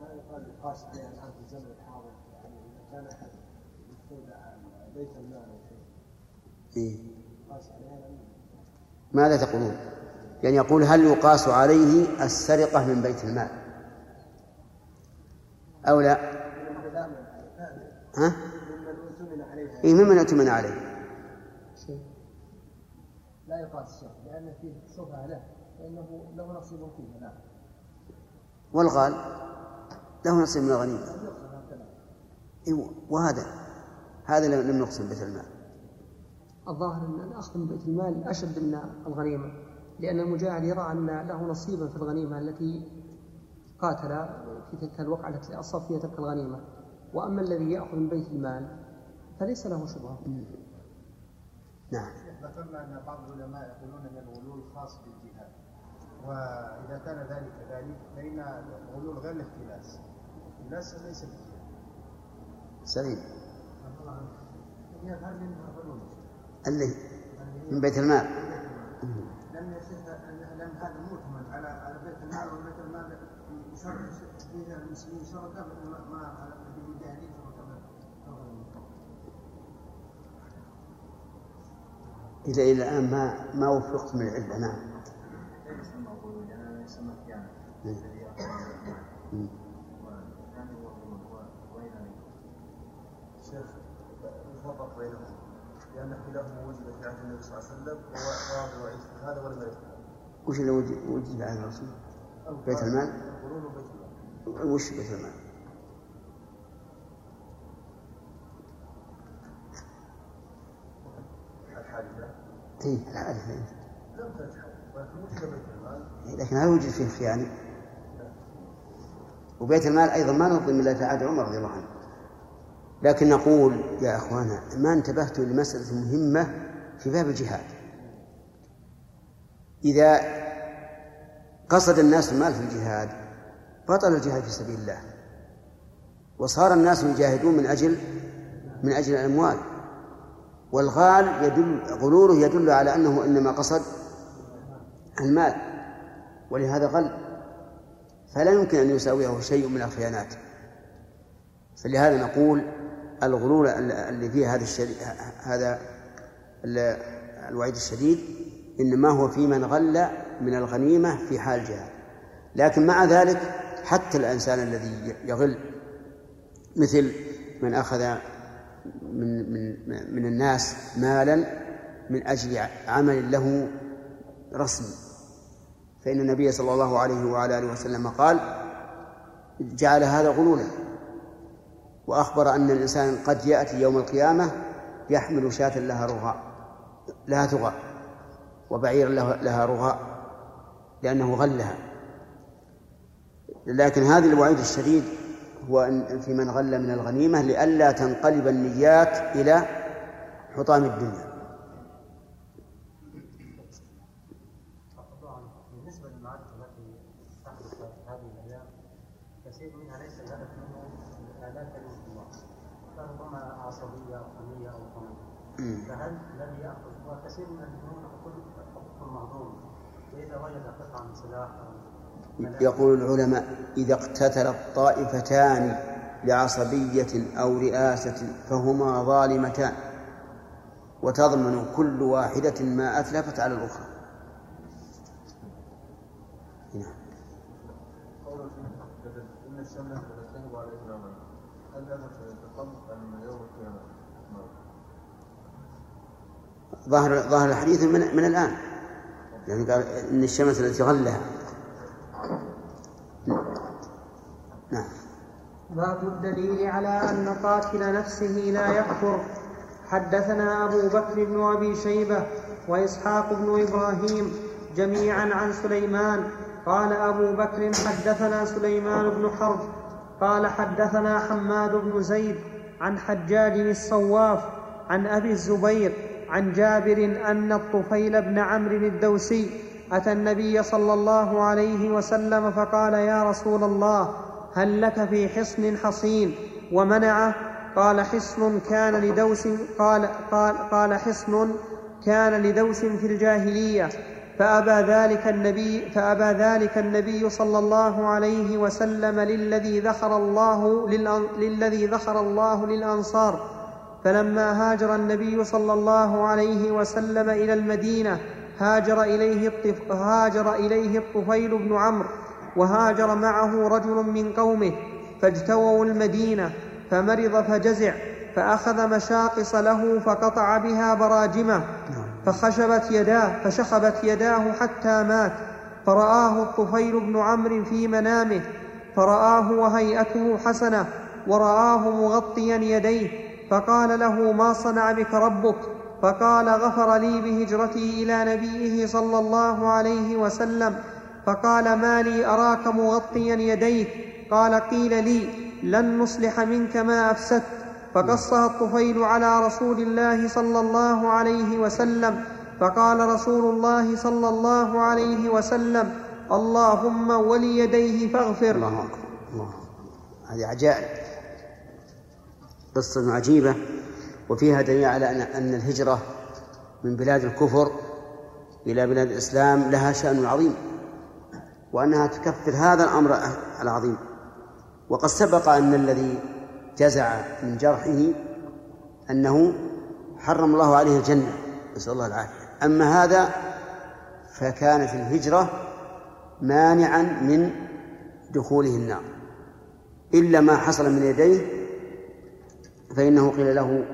ما يقال يقاس عليها الان في الزمن الحاضر يعني اذا كان احد يدخل بيت المال أو شيء إيه؟ ماذا تقولون؟ يعني يقول هل يقاس عليه السرقة من بيت المال أو لا؟ ها؟ إيه ممن اؤتمن عليه لا يقاس الشيء لأن فيه شبهة له فإنه له نصيب فيها نعم والغال له نصيب من الغنيمة إيه وهذا هذا لم لم نقسم بيت المال الظاهر أن الأخذ من بيت المال أشد من الغنيمة لأن المجاهد يرى أن له نصيبا في الغنيمة التي قاتل في تلك الوقعة التي أصاب فيها تلك الغنيمة. وأما الذي يأخذ من بيت المال فليس له شبهة. نعم. ذكرنا أن بعض العلماء يقولون أن الغلول خاص بالجهاد وإذا كان ذلك كذلك فإن الغلول غير الاختلاس. الاختلاس ليس بالجهاد. سليم يظهر منها غلول؟ اللي من بيت المال. لم يصح لم هذا مؤتمن على على بيت المال وبيت المال يشرع فيها المسلمين شركاء ما ما على المجاهدين شركاء. إذا إلى الآن ما ما وفقت من العلة نعم. شيخ الفرق بينهم. لأن خلافه وجد في عهد النبي صلى الله عليه وسلم وعيد في هذا ولم يرد وش اللي وجد وجد على الرسول؟ بيت المال؟ وش بيت المال؟ الحادثة إيه الحادثة إيه. لم تجحد ولكن وجد بيت المال لكن هل وجد فيه خيانة؟ وبيت المال أيضا ما نظلم إلا في عهد عمر رضي الله عنه لكن نقول يا أخوانا ما انتبهتوا لمسألة مهمة في باب الجهاد. إذا قصد الناس المال في الجهاد بطل الجهاد في سبيل الله. وصار الناس يجاهدون من أجل من أجل الأموال. والغال يدل غلوله يدل على أنه إنما قصد المال. ولهذا غل فلا يمكن أن يساويه شيء من الخيانات. فلهذا نقول الغلول اللي فيه هذا الشديد هذا ال- الوعيد الشديد إنما هو في من غل من الغنيمة في حال الجهاد لكن مع ذلك حتى الإنسان الذي يغل مثل من أخذ من من من الناس مالا من أجل عمل له رسمي فإن النبي صلى الله عليه وعلى آله وسلم قال جعل هذا غلولا وأخبر أن الإنسان قد يأتي يوم القيامة يحمل شاة لها رغاء لها ثغاء وبعير له- لها رغاء لأنه غلها لكن هذا الوعيد الشديد هو في من غل من الغنيمة لئلا تنقلب النيات إلى حطام الدنيا طبعا بالنسبة للمعارك التي تحدث في هذه الأيام كثير منها ليس الهدف منه لا كلمه الله فربما عصبيه أو قوميه أو قوميه فهل الذي ياخذ وكثير من الجنود تقول حقوق المهضوم فاذا وجد قطعه من سلاح أو يقول العلماء إذا اقتتلت طائفتان لعصبية أو رئاسة فهما ظالمتان وتضمن كل واحدة ما أتلفت على الأخرى القيامة نعم. ظاهر ظاهر الحديث من, من الآن يعني قال إن الشمس التي غلها. نعم. باب الدليل على أن قاتل نفسه لا يكفر. حدثنا أبو بكر بن أبي شيبة وإسحاق بن إبراهيم جميعا عن سليمان. قال أبو بكر حدثنا سليمان بن حرب. قال حدثنا حماد بن زيد عن حجاج الصواف عن أبي الزبير عن جابر أن الطفيل بن عمرو الدوسي أتى النبي صلى الله عليه وسلم فقال يا رسول الله هل لك في حصن حصين؟ ومنعه قال حصن كان لدوس قال, قال, قال حصن كان لدوس في الجاهلية. فأبى ذلك النبي فأبى ذلك النبي صلى الله عليه وسلم للذي ذخر الله للذي ذخر الله للأنصار. فلما هاجر النبي صلى الله عليه وسلم إلى المدينة هاجر إليه الطف هاجر إليه الطفيل بن عمرو وهاجر معه رجل من قومه فاجتووا المدينة فمرض فجزع فأخذ مشاقص له فقطع بها براجمه فخشبت يداه فشخبت يداه حتى مات فرآه الطفيل بن عمرو في منامه فرآه وهيئته حسنة ورآه مغطيا يديه فقال له ما صنع بك ربك؟ فقال غفر لي بهجرتي إلى نبيه صلى الله عليه وسلم. فقال ما لي أراك مغطيا يديك؟ قال قيل لي لن نصلح منك ما أفسدت. فقصها الطفيل على رسول الله صلى الله عليه وسلم. فقال رسول الله صلى الله عليه وسلم اللهم وليديه فاغفر. الله أكبر الله هذه عجائب. قصة عجيبة وفيها دليل على أن أن الهجرة من بلاد الكفر إلى بلاد الإسلام لها شأن عظيم وأنها تكفر هذا الأمر العظيم. وقد سبق أن الذي جزع من جرحه أنه حرم الله عليه الجنة نسأل الله العافية. أما هذا فكانت الهجرة مانعا من دخوله النار إلا ما حصل من يديه فإنه قيل له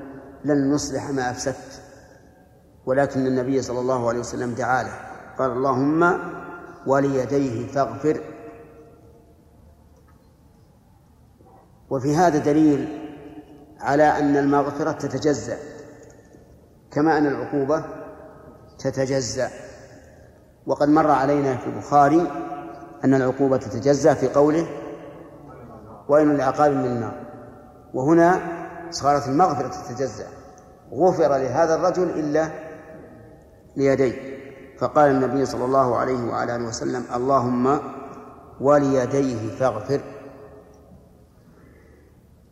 لن نصلح ما أفسدت. ولكن النبي صلى الله عليه وسلم دعا له. قال اللهم وليديه فاغفر. وفي هذا دليل على أن المغفرة تتجزأ. كما أن العقوبة تتجزأ. وقد مر علينا في البخاري أن العقوبة تتجزأ في قوله وإن العقاب من النار وهنا صارت المغفرة تتجزأ. غفر لهذا الرجل إلا ليديه فقال النبي صلى الله عليه وعلى آله وسلم اللهم وليديه فاغفر.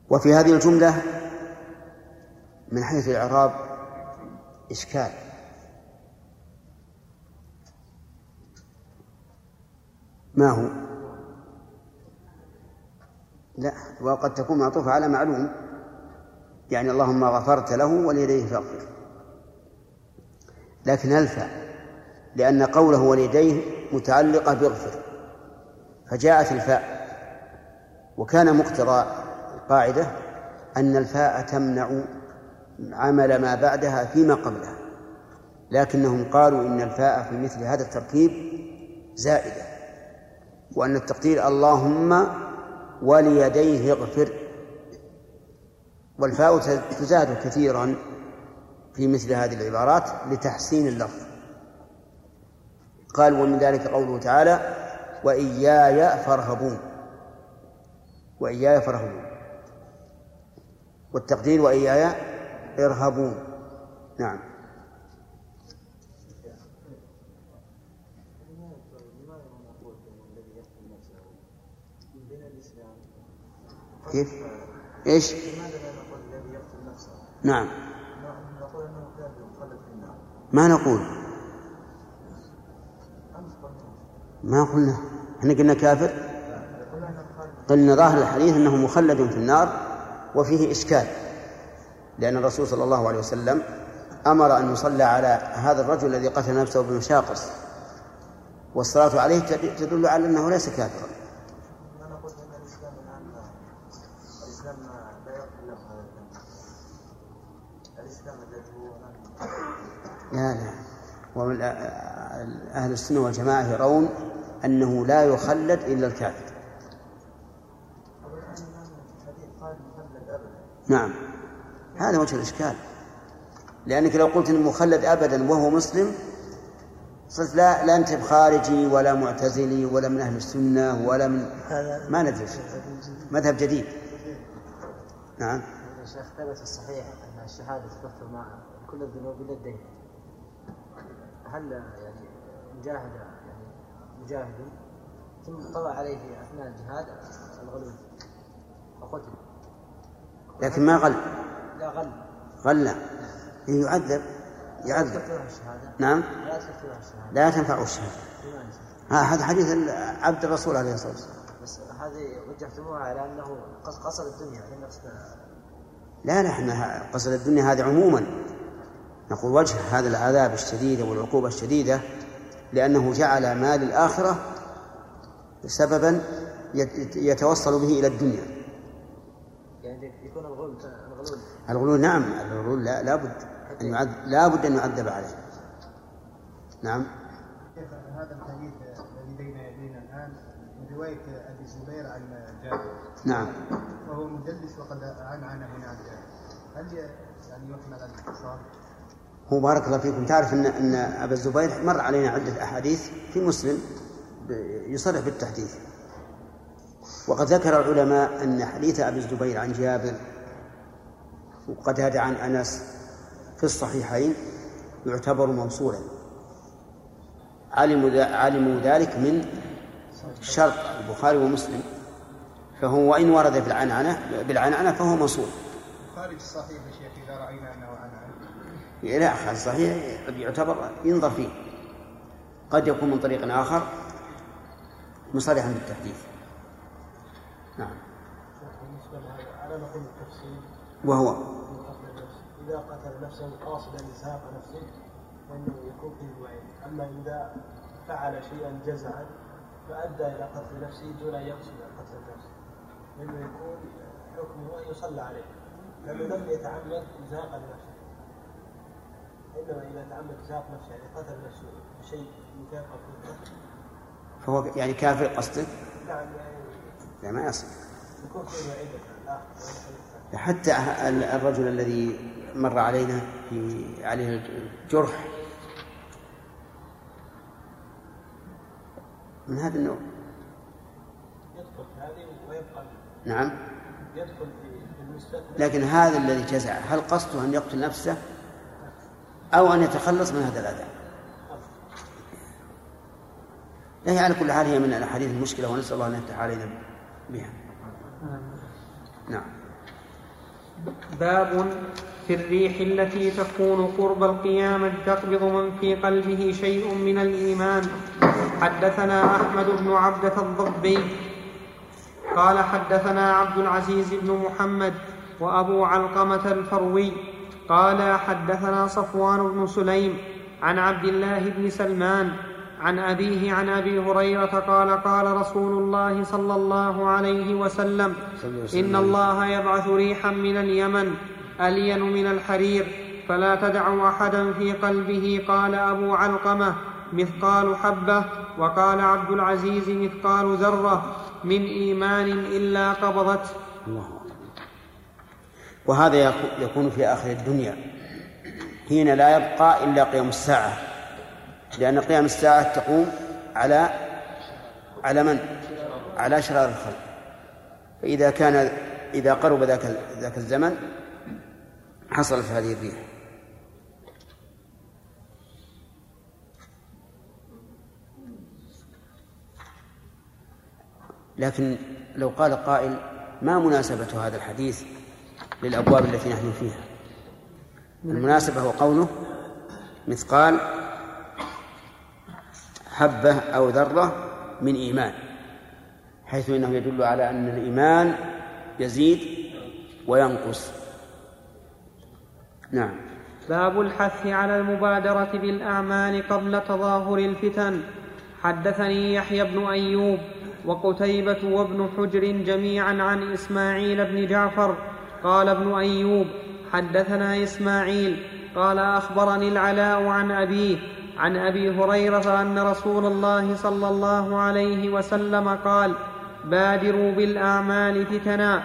وفي هذه الجملة من حيث الإعراب إشكال. ما هو؟ لا وقد تكون معطوفة على معلوم. يعني اللهم غفرت له وليديه فاغفر. لكن ألفا لأن قوله وليديه متعلقة باغفر. فجاءت الفاء. وكان مقتضى القاعدة أن الفاء تمنع عمل ما بعدها فيما قبلها. لكنهم قالوا إن الفاء في مثل هذا التركيب زائدة وأن التقدير اللهم وليديه اغفر. والفاء تزاد كثيرا في مثل هذه العبارات لتحسين اللفظ. قال ومن ذلك قوله تعالى وإياي فارهبون وإياي فارهبون والتقدير وإياي ارهبون نعم. كيف؟ إيش؟ نعم. ما نقول؟ ما قلنا. إحنا قلنا كافر. قلنا ظاهر الحديث إنه مخلد في النار وفيه إشكال. لأن الرسول صلى الله عليه وسلم أمر أن يصلى على هذا الرجل الذي قتل نفسه بمشاقص. والصلاة عليه تدل على أنه ليس كافرا. لا لا. أهل السنة والجماعة يرون أنه لا يخلد إلا الكافر. نعم. هذا وجه الإشكال. لأنك لو قلت إنه مخلد أبدا وهو مسلم صرت لا لا أنت بخارجي ولا معتزلي ولا من أهل السنة ولا من ما ندري. مذهب جديد. نعم. شيخ ثبت الصحيح أن الشهادة تكفر مع كل الذنوب الا الدين هل يعني مجاهد يعني مجاهد ثم طلع عليه في أثناء الجهاد؟ الغلول فقتل لكن ما غل. لا غل. غل. لا إيه، يعذب. يعذب. نعم. لا تنفعه الشهادة. هذا حديث عبد الرسول عليه الصلاة والسلام. بس هذه وجهتموها على أنه قص- قصد الدنيا. يعني نفس لا لا إحنا قصد الدنيا هذه عموما. نقول وجه هذا العذاب الشديد والعقوبة الشديدة لأنه جعل مال الآخرة سببا يت- يتوصل به إلى الدنيا. يعني يكون الغلول. الغلول نعم الغلول لا لابد أن يعذب لابد أن يعذب عليه. نعم. شيخ هذا الحديث الذي بين يدينا الآن من رواية أبي الزبير عن جابر. نعم. وهو مدلس وقد عن عن هناك هل يعني يحمل على الاتصال؟ هو بارك الله فيكم. تعرف ان إن أبا الزبير مر علينا عدة أحاديث في مسلم يصرح بالتحديث. وقد ذكر العلماء أن حديث أبي الزبير عن جابر وقتادة عن أنس في الصحيحين يعتبر موصولا. علموا علموا ذلك من شرط البخاري ومسلم. فهو وإن ورد في العنعنه بالعنعنة فهو موصول. خارج الصحيح يا شيخ إذا رأينا أنه عن عن لا صحيح يعتبر ينظر فيه. قد يكون من طريق آخر مصرحا بالتحديث. نعم. وهو. في قتل النفس نفسه قاصدا ازهاق نفسه فانه يكون فيه الوعيد أما إذا فعل شيئا جزعا فأدى إلى قتل نفسه دون أن يقصد قتل النفس. لأنه يكون حكمه أن يصلى عليه. لأنه لم يتعمد ازهاق نفسه انما إذا تعمد نفسه يعني قتل نفسه فهو يعني كافر قصدك؟ نعم يعني لا ما يصل الآخر حتى ال- الرجل الذي مر علينا في عليه الجرح. من هذا النوع. يدخل في هذه ويبقى نعم. يدخل في لكن هذا الذي جزع هل قصده أن يقتل نفسه؟ أو أن يتخلص من هذا الأذى. هي على كل حال هي من الأحاديث المشكلة ونسأل الله أن يفتح علينا بها. نعم. باب في الريح التي تكون قرب القيامة تقبض من في قلبه شيء من الإيمان. حدثنا أحمد بن عبدة الضبي قال حدثنا عبد العزيز بن محمد وأبو علقمة الفروي قال حدثنا صفوان بن سليم عن عبد الله بن سلمان عن أبيه عن أبي هريرة قال قال رسول الله صلى الله عليه وسلم إن الله يبعث ريحا من اليمن ألين من الحرير فلا تدع أحدا في قلبه قال أبو علقمة مثقال حبة وقال عبد العزيز مثقال ذرة من إيمان إلا قبضته الله. وهذا يكو- يكون في آخر الدنيا. حين لا يبقى إلا قيام الساعة. لأن قيام الساعة تقوم على على من؟ على شرار الخلق. فإذا كان إذا قرب ذاك ذاك الزمن حصلت هذه الريح. لكن لو قال قائل ما مناسبة هذا الحديث؟ للأبواب التي نحن فيها. المناسبة هو قوله مثقال حبة أو ذرة من إيمان حيث إنه يدل على أن الإيمان يزيد وينقص. نعم. باب الحث على المبادرة بالأعمال قبل تظاهر الفتن. حدثني يحيى بن أيوب وقتيبة وابن حجر جميعا عن إسماعيل بن جعفر قال ابن أيوب حدثنا إسماعيل قال أخبرني العلاء عن أبيه عن أبي هريرة أن رسول الله صلى الله عليه وسلم قال بادروا بالأعمال فتنا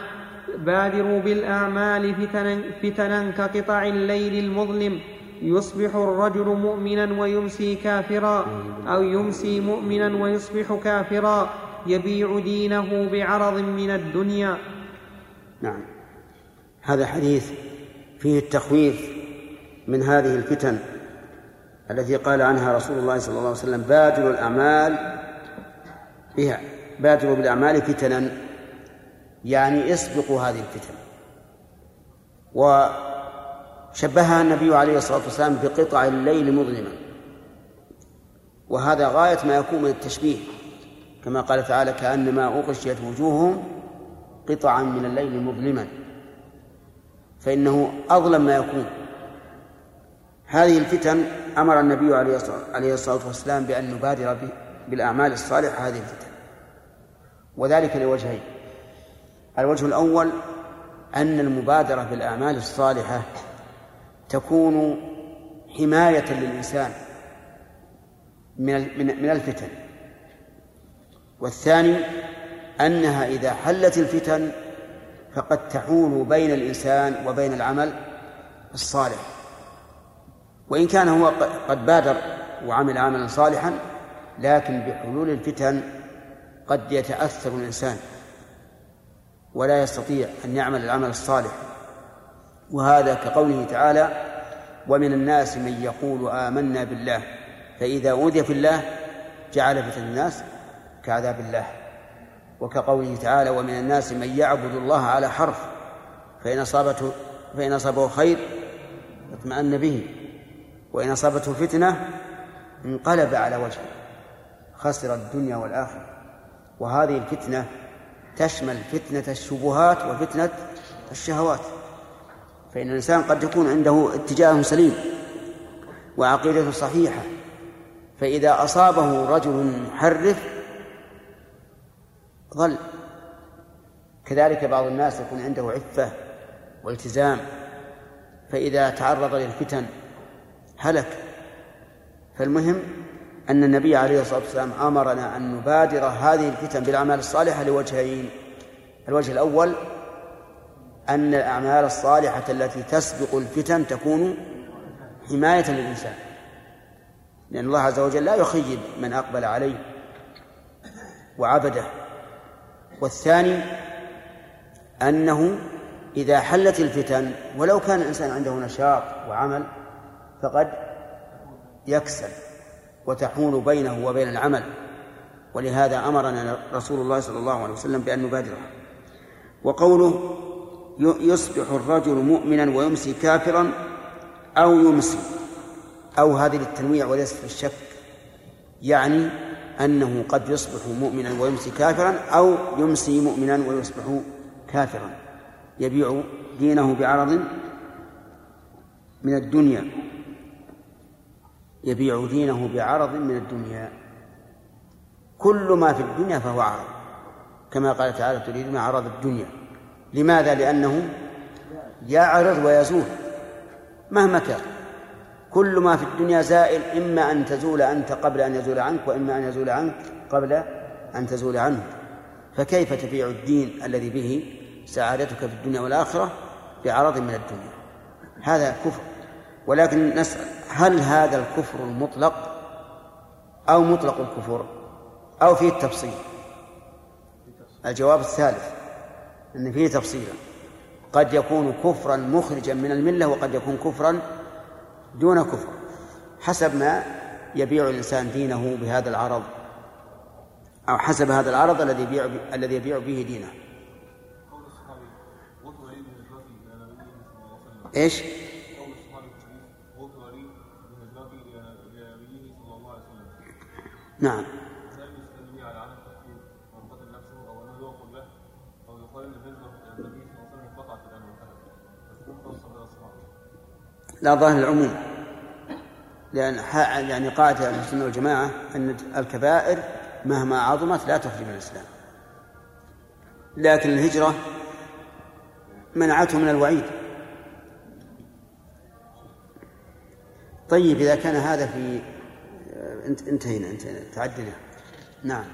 بادروا بالأعمال فتنا, فتنا كقطع الليل المظلم يصبح الرجل مؤمنا ويمسي كافرا أو يمسي مؤمنا ويصبح كافرا يبيع دينه بعرض من الدنيا. نعم. هذا حديث فيه التخويف من هذه الفتن التي قال عنها رسول الله صلى الله عليه وسلم بادروا الأعمال بها بادروا بالأعمال فتنا. يعني اسبقوا هذه الفتن. وشبهها النبي عليه الصلاة والسلام بقطع الليل مظلما. وهذا غاية ما يكون من التشبيه كما قال تعالى كأنما أغشيت وجوههم قطعا من الليل مظلما. فإنه أظلم ما يكون. هذه الفتن أمر النبي عليه الصلاة والسلام بأن نبادر بالأعمال الصالحة هذه الفتن. وذلك لوجهين. الوجه الأول أن المبادرة بالأعمال الصالحة تكون حماية للإنسان من من الفتن. والثاني أنها إذا حلت الفتن فقد تحول بين الإنسان وبين العمل الصالح. وإن كان هو قد بادر وعمل عملا صالحا لكن بحلول الفتن قد يتأثر الإنسان ولا يستطيع أن يعمل العمل الصالح. وهذا كقوله تعالى ومن الناس من يقول آمنا بالله. فإذا أوذي في الله جعل فتن الناس كعذاب الله. وكقوله تعالى ومن الناس من يعبد الله على حرف فإن أصابته فإن أصابه خير اطمأن به وإن أصابته فتنة انقلب على وجهه خسر الدنيا والآخرة. وهذه الفتنة تشمل فتنة الشبهات وفتنة الشهوات. فإن الإنسان قد يكون عنده اتجاه سليم وعقيدة صحيحة فإذا أصابه رجل محرف ظل. كذلك بعض الناس يكون عنده عفة والتزام فإذا تعرض للفتن هلك. فالمهم أن النبي عليه الصلاة والسلام أمرنا أن نبادر هذه الفتن بالأعمال الصالحة لوجهين. الوجه الأول أن الأعمال الصالحة التي تسبق الفتن تكون حماية للإنسان. لأن الله عز وجل لا يخيب من أقبل عليه وعبده. والثاني أنه إذا حلت الفتن ولو كان الإنسان عنده نشاط وعمل فقد يكسل وتحول بينه وبين العمل. ولهذا أمرنا رسول الله صلى الله عليه وسلم بأن نبادره. وقوله يصبح الرجل مؤمنا ويمسي كافرا أو يمسي. أو هذه للتنويع وليس في الشك. يعني أنه قد يصبح مؤمنا ويمسي كافرا أو يمسي مؤمنا ويصبح كافرا. يبيع دينه بعرض من الدنيا. يبيع دينه بعرض من الدنيا. كل ما في الدنيا فهو عرض. كما قال تعالى تريدون عرض الدنيا لماذا؟ لأنه يعرض ويزول. مهما كان. كل ما في الدنيا زائل إما أن تزول أنت قبل أن يزول عنك وإما أن يزول عنك قبل أن تزول عنه. فكيف تبيع الدين الذي به سعادتك في الدنيا والآخرة بعرض من الدنيا؟ هذا كفر. ولكن نسأل هل هذا الكفر المطلق أو مطلق الكفر أو فيه التفصيل؟ الجواب الثالث أن فيه تفصيلا. قد يكون كفرا مخرجا من الملة وقد يكون كفرا دون كفر حسب ما يبيع الإنسان دينه بهذا العرض أو حسب هذا العرض الذي يبيع الذي يبيع به دينه. إيش؟ نعم. لا ظاهر العموم. لأن يعني قاعدة أهل السنة والجماعة أن الكبائر مهما عظمت لا تخرج من الإسلام. لكن الهجرة منعته من الوعيد. طيب إذا كان هذا في انتهينا انتهينا. تعدنا نعم.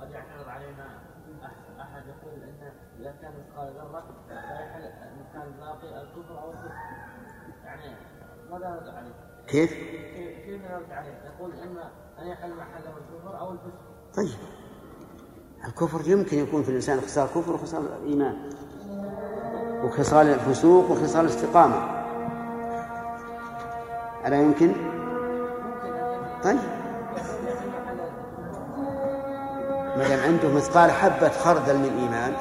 قد يعترض علينا أحد يقول إن إذا كان مثقال ذره الباقي الكفر أو الكفر يعني ماذا نرد عليه؟ كيف؟ كيف نرد عليه؟ يقول اما أن يحل محله الكفر أو الفسق طيب الكفر يمكن يكون في الإنسان خصال كفر وخصال إيمان وخصال الفسوق وخصال الاستقامة ألا يمكن؟ طيب ما دام عنده مثقال حبة خردل من إيمان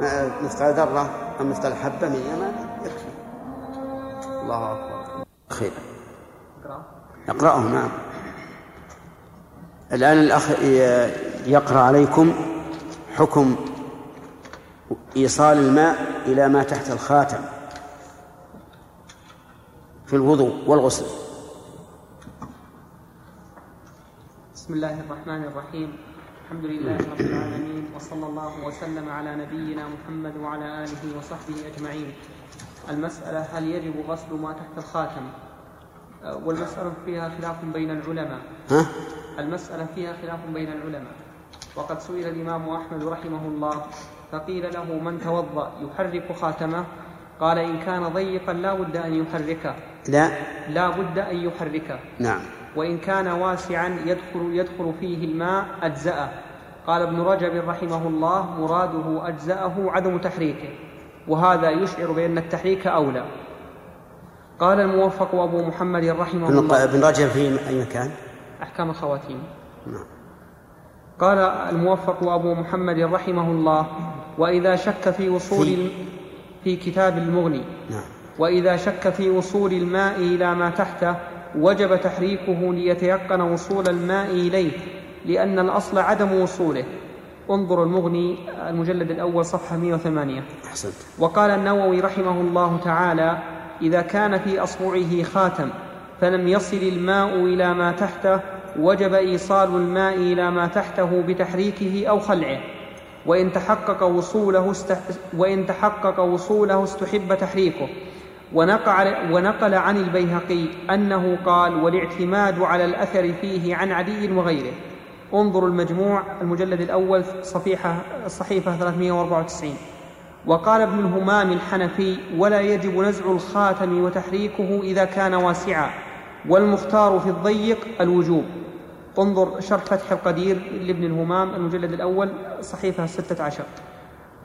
ما- مثقال ذرة أو مثقال حبة من إيمان يكفي. الله أكبر. خير اقرأ أقرأه نعم. الآن الأخ يقرأ عليكم حكم إيصال الماء إلى ما تحت الخاتم في الوضوء والغسل. بسم الله الرحمن الرحيم. الحمد لله رب العالمين وصلى الله وسلم على نبينا محمد وعلى آله وصحبه أجمعين. المسألة هل يجب غسل ما تحت الخاتم؟ والمسألة فيها خلاف بين العلماء. ها؟ المسألة فيها خلاف بين العلماء. وقد سئل الإمام أحمد رحمه الله فقيل له من توضأ يحرك خاتمه؟ قال إن كان ضيقا لا بد أن يحركه. لا. لا بد أن يحركه. نعم. وإن كان واسعا يدخل يدخل فيه الماء أجزأه. قال ابن رجب رحمه الله مراده أجزأه عدم تحريكه وهذا يشعر بأن التحريك أولى. قال الموفق أبو محمد رحمه الله. ابن رجب في أي مكان؟ أحكام الخواتيم. نعم. قال الموفق أبو محمد رحمه الله وإذا شك في وصول في. في كتاب المغني نعم. وإذا شك في وصول الماء إلى ما تحته وجب تحريكه ليتيقن وصول الماء إليه لأن الأصل عدم وصوله. انظر المغني المجلد الأول صفحة 108 أحسنت. وقال النووي رحمه الله تعالى إذا كان في أصبعه خاتم فلم يصل الماء إلى ما تحته وجب إيصال الماء إلى ما تحته بتحريكه أو خلعه. وإن تحقق وصوله است... وإن تحقق وصوله استحب تحريكه. ونقل, عن البيهقي أنه قال والاعتماد على الأثر فيه عن علي وغيره. انظروا المجموع المجلد الأول صفيحة الصحيفة 394 وقال ابن الهمام الحنفي ولا يجب نزع الخاتم وتحريكه إذا كان واسعا والمختار في الضيق الوجوب. انظر شرح فتح القدير لابن الهمام المجلد الأول صحيفة الستة عشر.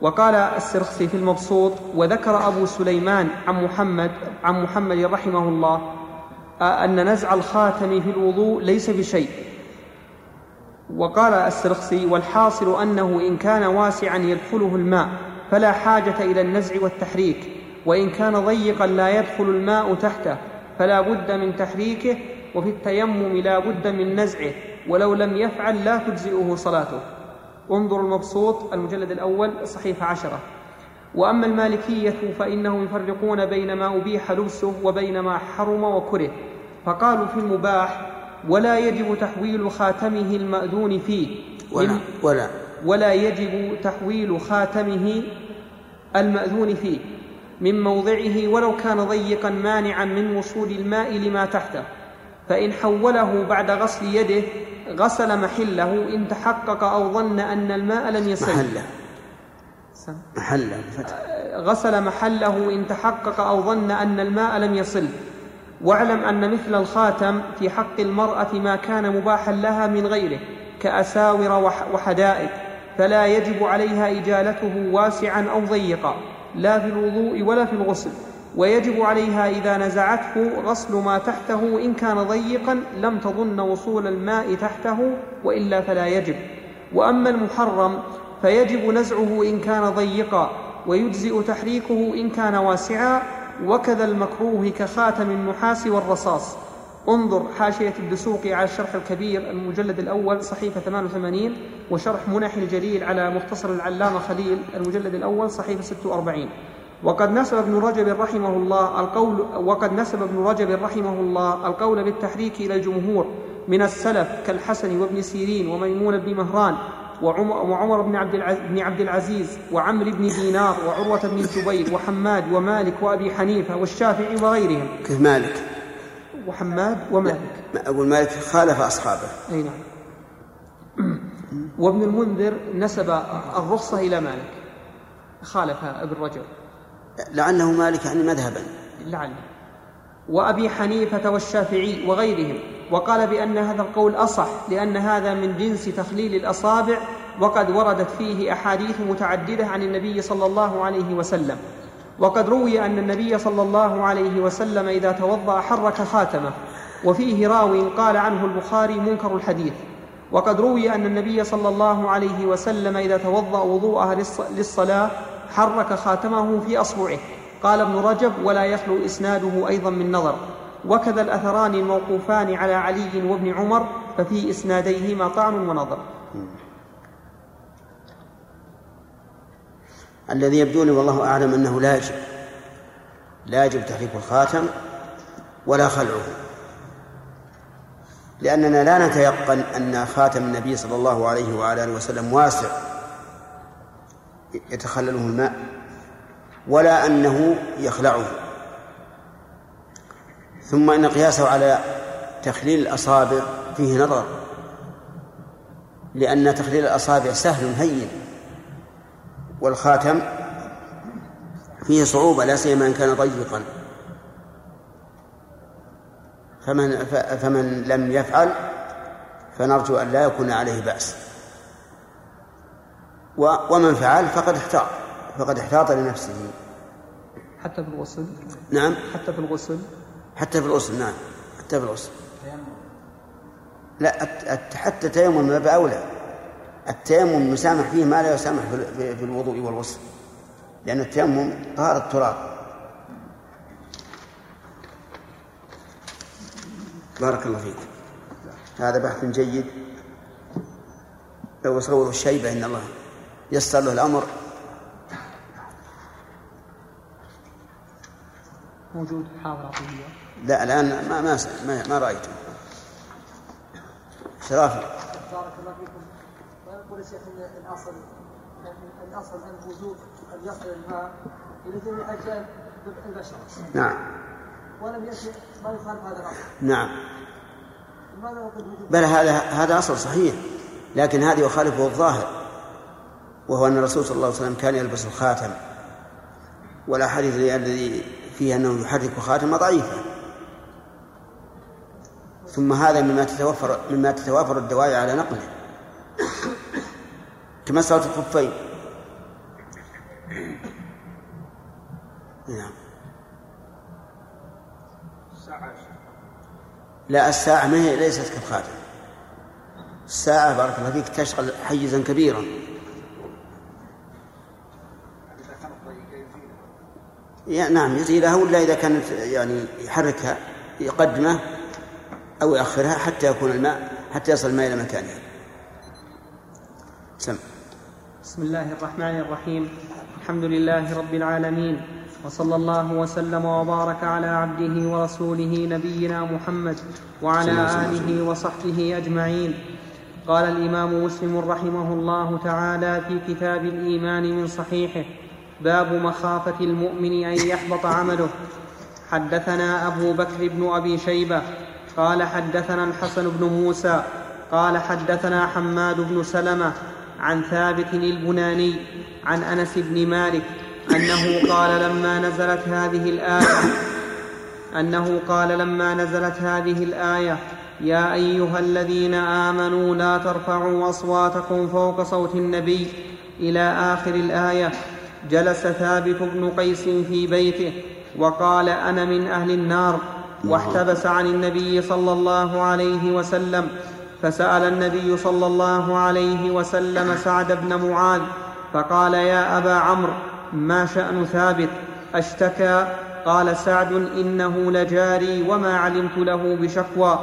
وقال السرخسي في المبسوط وذكر أبو سليمان عن محمد عن محمد رحمه الله أن نزع الخاتم في الوضوء ليس بشيء. وقال السرخسي والحاصل أنه إن كان واسعا يدخله الماء فلا حاجة إلى النزع والتحريك وإن كان ضيقا لا يدخل الماء تحته فلا بد من تحريكه وفي التيمم لا بد من نزعه ولو لم يفعل لا تجزئه صلاته. انظر المبسوط المجلد الأول صحيفة عشرة. وأما المالكية فإنهم يفرقون بين ما أبيح لبسه وبين ما حرم وكره. فقالوا في المباح ولا يجب تحويل خاتمه المأذون فيه. ولا ولا. ولا يجب تحويل خاتمه المأذون فيه. من موضعه ولو كان ضيقا مانعا من وصول الماء لما تحته. فإن حوله بعد غسل يده غسل محله إن تحقق أو ظن أن الماء لم يصل محله. محله بفتح. غسل محله إن تحقق أو ظن أن الماء لم يصل. واعلم أن مثل الخاتم في حق المرأة ما كان مباحا لها من غيره كأساور وح- وحدائق فلا يجب عليها إجالته واسعا أو ضيقا لا في الوضوء ولا في الغسل. ويجب عليها إذا نزعته غسل ما تحته إن كان ضيقا لم تظن وصول الماء تحته وإلا فلا يجب. وأما المحرم فيجب نزعه إن كان ضيقا ويجزئ تحريكه إن كان واسعا وكذا المكروه كخاتم النحاس والرصاص. انظر حاشية الدسوقي على الشرح الكبير المجلد الأول صحيفة 88 وشرح منح الجليل على مختصر العلامة خليل المجلد الأول صحيفة 46 وقد نسب ابن رجب رحمه الله القول وقد نسب ابن رجب رحمه الله القول بالتحريك إلى الجمهور من السلف كالحسن وابن سيرين وميمون بن مهران وعمر, وعمر بن عبد العز بن عبد العزيز وعمرو بن دينار وعروة بن الزبير وحماد ومالك وأبي حنيفة والشافعي وغيرهم. كيف مالك؟ وحماد ومالك. ما أقول مالك خالف أصحابه. أي نعم. وابن المنذر نسب الرخصة إلى مالك. خالف ابن رجب. لعله مالك يعني مذهبا. لعله وأبي حنيفة والشافعي وغيرهم. وقال بأن هذا القول أصح لأن هذا من جنس تخليل الأصابع وقد وردت فيه أحاديث متعددة عن النبي صلى الله عليه وسلم. وقد روي أن النبي صلى الله عليه وسلم إذا توضأ حرك خاتمه. وفيه راو قال عنه البخاري منكر الحديث. وقد روي أن النبي صلى الله عليه وسلم إذا توضأ وضوءها للصلاة حرك خاتمه في أصبعه. قال ابن رجب ولا يخلو إسناده أيضا من نظر. وكذا الأثران الموقوفان على علي وابن عمر ففي إسناديهما طعن ونظر. الذي يبدو لي والله أعلم أنه لا يجب لا يجب تحريك الخاتم ولا خلعه. لأننا لا نتيقن أن خاتم النبي صلى الله عليه وعلى آله وسلم واسع. يتخلله الماء ولا أنه يخلعه. ثم إن قياسه على تخليل الأصابع فيه نظر لأن تخليل الأصابع سهل هين والخاتم فيه صعوبة لا سيما إن كان ضيقا. فمن فمن لم يفعل فنرجو أن لا يكون عليه بأس. ومن فعل فقد احتاط فقد احتاط لنفسه. حتى في الغسل؟ نعم. حتى في الغسل؟ حتى في الغسل نعم. حتى في الغسل. لا حتى التيمم ما بأولى. التيمم يسامح فيه ما لا يسامح في الوضوء والغسل. لأن التيمم طهارة التراب. بارك الله فيك. هذا بحث جيد. لو صوروا الشيبة إن الله يسر له الأمر. موجود حاضر لا الآن ما ما ما, ما رأيته شرافي بارك الله فيكم. ويقول الشيخ إن الاصل الاصل إن وجوب ان يصل الماء إلى جميع اجزاء البشر. نعم. ولم ياتي ما يخالف هذا الأصل. نعم. لماذا وجود؟ بل هذا هذا أصل صحيح لكن هذا يخالفه الظاهر. وهو أن الرسول صلى الله عليه وسلم كان يلبس الخاتم والأحاديث الذي فيها أنه يحرك خاتم ضعيفة. ثم هذا مما تتوفر مما تتوافر الدواعي على نقله. كمسألة الخفين. نعم. لا الساعة ما هي ليست كالخاتم. الساعة بارك الله فيك تشغل حيزا كبيرا. يعني نعم يزيلها ولا إذا كانت يعني يحركها يقدمه أو يؤخرها حتى يكون الماء حتى يصل الماء إلى مكانه سم. بسم الله الرحمن الرحيم. الحمد لله رب العالمين وصلى الله وسلم وبارك على عبده ورسوله نبينا محمد وعلى آله وصحبه أجمعين. قال الإمام مسلم رحمه الله تعالى في كتاب الإيمان من صحيحه باب مخافة المؤمن أن يحبط عمله. حدثنا أبو بكر بن أبي شيبة قال حدثنا الحسن بن موسى قال حدثنا حماد بن سلمة عن ثابت البناني عن أنس بن مالك أنه قال لما نزلت هذه الآية أنه قال لما نزلت هذه الآية يا أيها الذين آمنوا لا ترفعوا أصواتكم فوق صوت النبي إلى آخر الآية. جلس ثابت بن قيس في بيته وقال أنا من أهل النار واحتبس عن النبي صلى الله عليه وسلم فسأل النبي صلى الله عليه وسلم سعد بن معاذ فقال يا أبا عمرو ما شأن ثابت؟ أشتكى قال سعد إنه لجاري وما علمت له بشكوى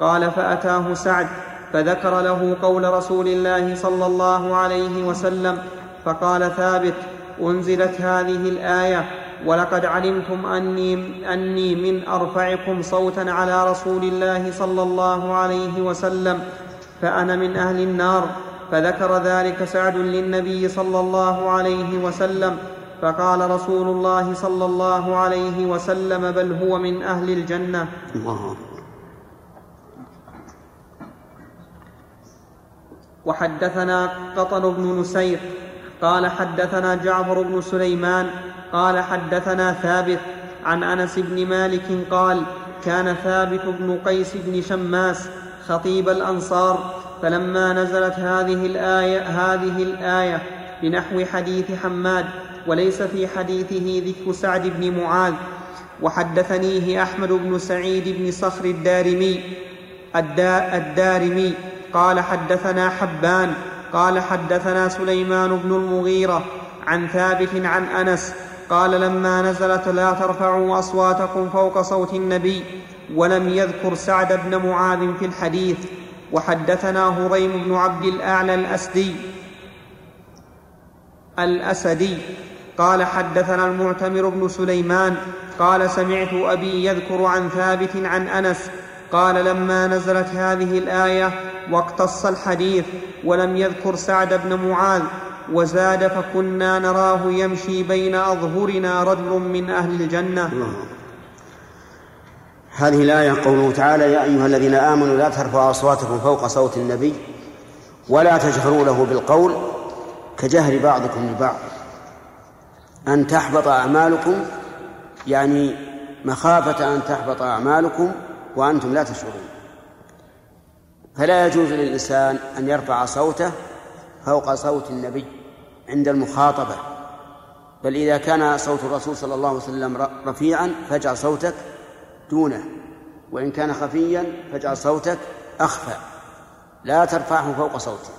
قال فأتاه سعد فذكر له قول رسول الله صلى الله عليه وسلم فقال ثابت أنزلت هذه الآية ولقد علمتم أني أني من أرفعكم صوتا على رسول الله صلى الله عليه وسلم فأنا من أهل النار فذكر ذلك سعد للنبي صلى الله عليه وسلم فقال رسول الله صلى الله عليه وسلم بل هو من أهل الجنة. الله وحدثنا قطن بن نسير قال حدثنا جعفر بن سليمان قال حدثنا ثابت عن أنس بن مالك قال كان ثابت بن قيس بن شماس خطيب الأنصار فلما نزلت هذه الآية هذه الآية بنحو حديث حماد وليس في حديثه ذكر سعد بن معاذ وحدثنيه أحمد بن سعيد بن صخر الدارمي الدارمي قال حدثنا حبان قال حدثنا سليمان بن المغيرة عن ثابت عن أنس قال لما نزلت لا ترفعوا أصواتكم فوق صوت النبي ولم يذكر سعد بن معاذ في الحديث وحدثنا هريم بن عبد الأعلى الأسدي الأسدي قال حدثنا المعتمر بن سليمان قال سمعت أبي يذكر عن ثابت عن أنس قال لما نزلت هذه الآية واقتص الحديث ولم يذكر سعد بن معاذ وزاد فكنا نراه يمشي بين أظهرنا رجل من أهل الجنة. هذه الآية قوله تعالى يا أيها الذين آمنوا لا ترفعوا أصواتكم فوق صوت النبي ولا تجهروا له بالقول كجهر بعضكم لبعض. أن تحبط أعمالكم يعني مخافة أن تحبط أعمالكم وأنتم لا تشعرون. فلا يجوز للإنسان أن يرفع صوته فوق صوت النبي عند المخاطبة. بل إذا كان صوت الرسول صلى الله عليه وسلم رفيعا فاجعل صوتك دونه وإن كان خفيا فاجعل صوتك أخفى. لا ترفعه فوق صوته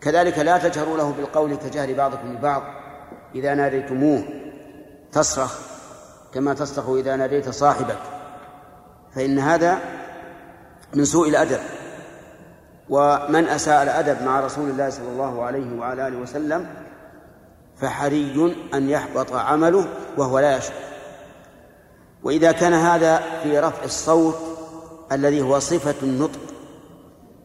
كذلك لا تجهروا له بالقول كجهر بعضكم لبعض إذا ناديتموه. تصرخ كما تصرخ إذا ناديت صاحبك. فإن هذا من سوء الأدب. ومن أساء الأدب مع رسول الله صلى الله عليه وعلى آله وسلم فحري أن يحبط عمله وهو لا يشعر وإذا كان هذا في رفع الصوت الذي هو صفة النطق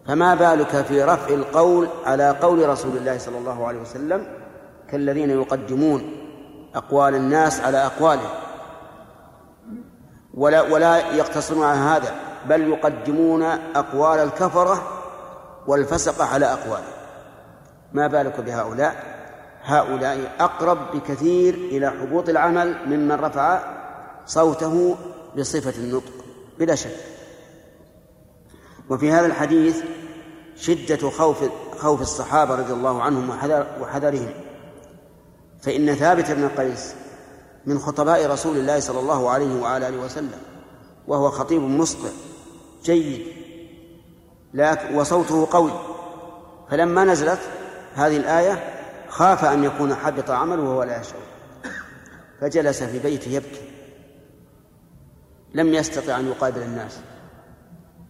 فما بالك في رفع القول على قول رسول الله صلى الله عليه وسلم كالذين يقدمون أقوال الناس على أقواله ولا ولا يقتصرون على هذا بل يقدمون أقوال الكفرة والفسقة على أقواله ما بالك بهؤلاء؟ هؤلاء أقرب بكثير إلى حبوط العمل ممن رفع صوته بصفة النطق بلا شك. وفي هذا الحديث شدة خوف خوف الصحابة رضي الله عنهم وحذر وحذرهم. فإن ثابت بن قيس من خطباء رسول الله صلى الله عليه وعلى آله وسلم وهو خطيب مسطع جيد لكن وصوته قوي. فلما نزلت هذه الآية خاف أن يكون حبط عمله وهو لا يشعر. فجلس في بيته يبكي. لم يستطع أن يقابل الناس.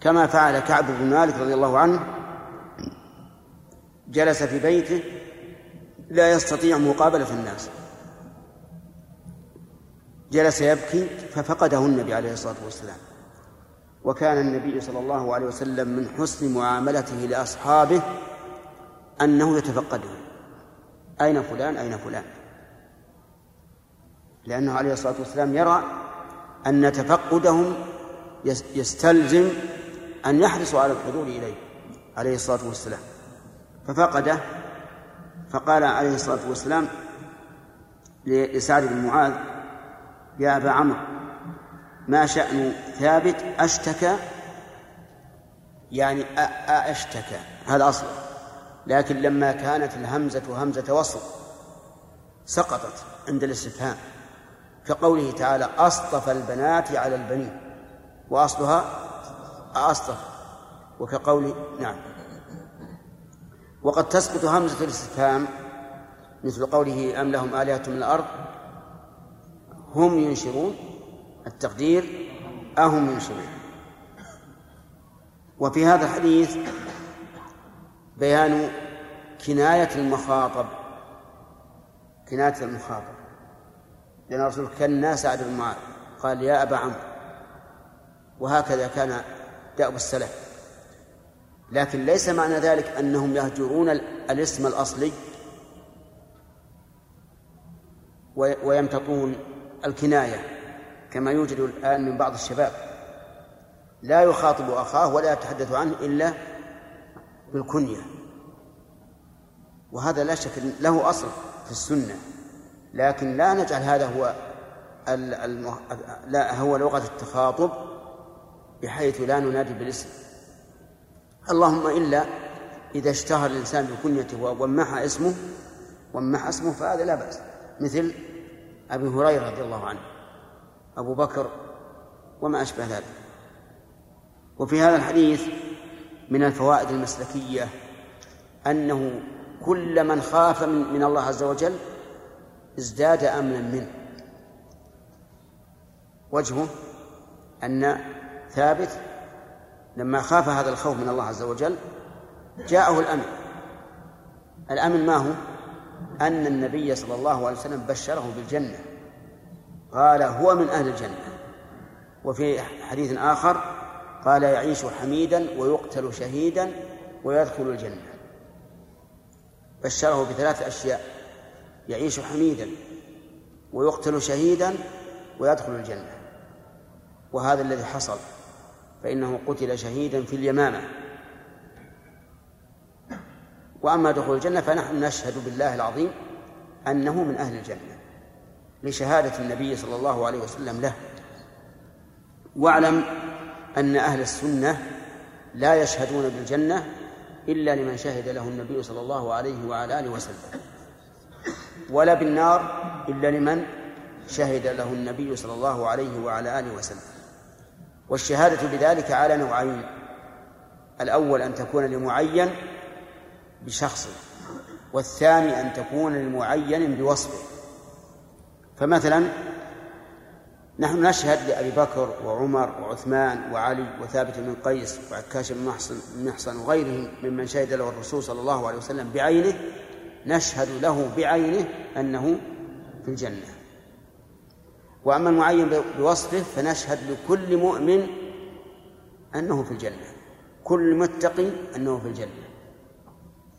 كما فعل كعب بن مالك رضي الله عنه. جلس في بيته لا يستطيع مقابلة الناس. جلس يبكي ففقده النبي عليه الصلاة والسلام. وكان النبي صلى الله عليه وسلم من حسن معاملته لأصحابه أنه يتفقده. أين فلان؟ أين فلان؟ لأنه عليه الصلاة والسلام يرى أن تفقدهم يستلزم أن يحرصوا على الحضور إليه عليه الصلاة والسلام. ففقده فقال عليه الصلاة والسلام لسعد بن معاذ يا أبا عمرو ما شأن ثابت أشتكى يعني أشتكى هذا أصله لكن لما كانت الهمزة همزة وصل سقطت عند الاستفهام. كقوله تعالى أصطفى البنات على البنين. وأصلها أصطفى وكقول نعم. وقد تسقط همزة الاستفهام مثل قوله أم لهم آلهة من الأرض؟ هم ينشرون. التقدير أهم ينشرون وفي هذا الحديث بيان كناية المخاطب. كناية المخاطب. لأن الرسول كان سعد بن معاذ. قال يا أبا عمرو وهكذا كان دأب السلف. لكن ليس معنى ذلك أنهم يهجرون الاسم الأصلي ويمتطون الكناية. كما يوجد الآن من بعض الشباب. لا يخاطب أخاه ولا يتحدث عنه إلا بالكنية. وهذا لا شك له أصل في السنة. لكن لا نجعل هذا هو الم... لا هو لغة التخاطب بحيث لا ننادي بالاسم. اللهم إلا إذا اشتهر الإنسان بكنيته ومح اسمه ومح اسمه فهذا لا بأس. مثل أبي هريرة رضي الله عنه. أبو بكر وما أشبه ذلك. وفي هذا الحديث من الفوائد المسلكية أنه كل من خاف من, الله عز وجل ازداد أمنا منه. وجهه أن ثابت لما خاف هذا الخوف من الله عز وجل جاءه الأمن. الأمن ما هو؟ أن النبي صلى الله عليه وسلم بشره بالجنة. قال هو من أهل الجنة. وفي حديث آخر قال يعيش حميدا ويقتل شهيدا ويدخل الجنة. بشره بثلاث أشياء. يعيش حميدا ويقتل شهيدا ويدخل الجنة. وهذا الذي حصل. فإنه قتل شهيدا في اليمامة. وأما دخول الجنة فنحن نشهد بالله العظيم أنه من أهل الجنة. لشهادة النبي صلى الله عليه وسلم له. واعلم أن أهل السنة لا يشهدون بالجنة إلا لمن شهد له النبي صلى الله عليه وعلى آله وسلم ولا بالنار إلا لمن شهد له النبي صلى الله عليه وعلى آله وسلم. والشهادة بذلك على نوعين. الأول أن تكون لمعين بشخصه والثاني أن تكون لمعين بوصفه فمثلا نحن نشهد لأبي بكر وعمر وعثمان وعلي وثابت بن قيس وعكاش بن محصن, محصن وغيرهم ممن شهد له الرسول صلى الله عليه وسلم بعينه نشهد له بعينه أنه في الجنة. وأما المعين بوصفه فنشهد لكل مؤمن أنه في الجنة. كل متقي أنه في الجنة.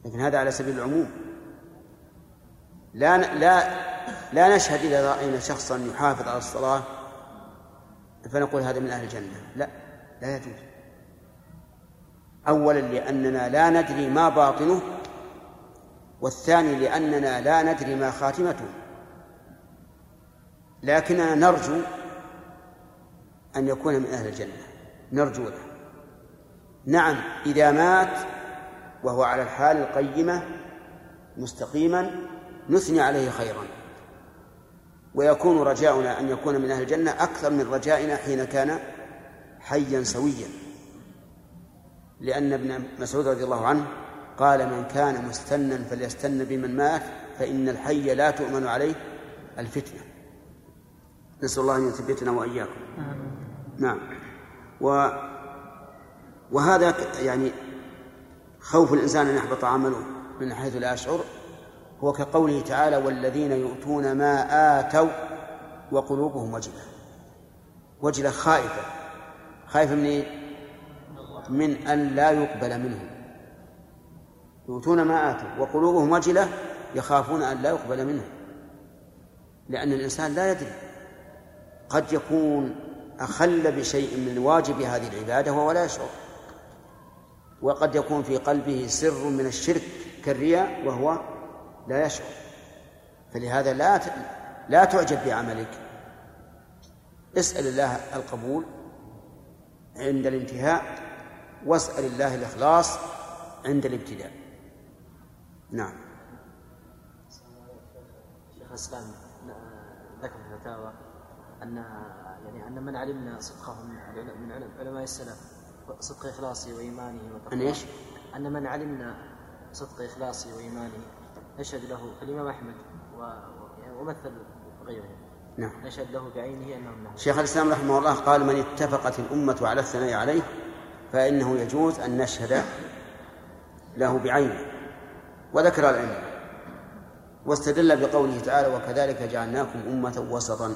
لكن هذا على سبيل العموم. لا لا لا نشهد إذا رأينا شخصا يحافظ على الصلاة فنقول هذا من أهل الجنة. لا لا يجوز. أولا لأننا لا ندري ما باطنه والثاني لأننا لا ندري ما خاتمته. لكننا نرجو أن يكون من أهل الجنة. نرجو له. نعم إذا مات وهو على الحال القيمة مستقيما نثني عليه خيرا. ويكون رجاؤنا أن يكون من أهل الجنة أكثر من رجائنا حين كان حيا سويا. لأن ابن مسعود رضي الله عنه قال من كان مستنا فليستن بمن مات فإن الحي لا تؤمن عليه الفتنة. نسأل الله أن يثبتنا وإياكم. نعم. و وهذا يعني خوف الإنسان أن يحبط عمله من حيث لا يشعر. هو كقوله تعالى والذين يؤتون ما آتوا وقلوبهم وجلة. وجلة خائفة. خائفة من إيه؟ من أن لا يقبل منهم. يؤتون ما آتوا وقلوبهم وجلة يخافون أن لا يقبل منهم. لأن الإنسان لا يدري. قد يكون أخل بشيء من واجب هذه العبادة وهو لا يشعر. وقد يكون في قلبه سر من الشرك كالرياء وهو لا يشعر. فلهذا لا لا تعجب بعملك. اسأل الله القبول عند الانتهاء واسأل الله الإخلاص عند الابتداء. نعم. شيخ الإسلام ذكر في الفتاوى أن يعني أن من علمنا صدقهم من علماء السلف صدق إخلاصه وإيمانه أن إيش؟ أن من علمنا صدق إخلاصه وإيمانه نشهد له الإمام أحمد ومثل غيره. نعم. نشهد له بعينه أنه من شيخ الإسلام رحمه الله قال من اتفقت الأمة على الثناء عليه فإنه يجوز أن نشهد له بعينه. وذكر الأئمة واستدل بقوله تعالى وكذلك جعلناكم أمة وسطا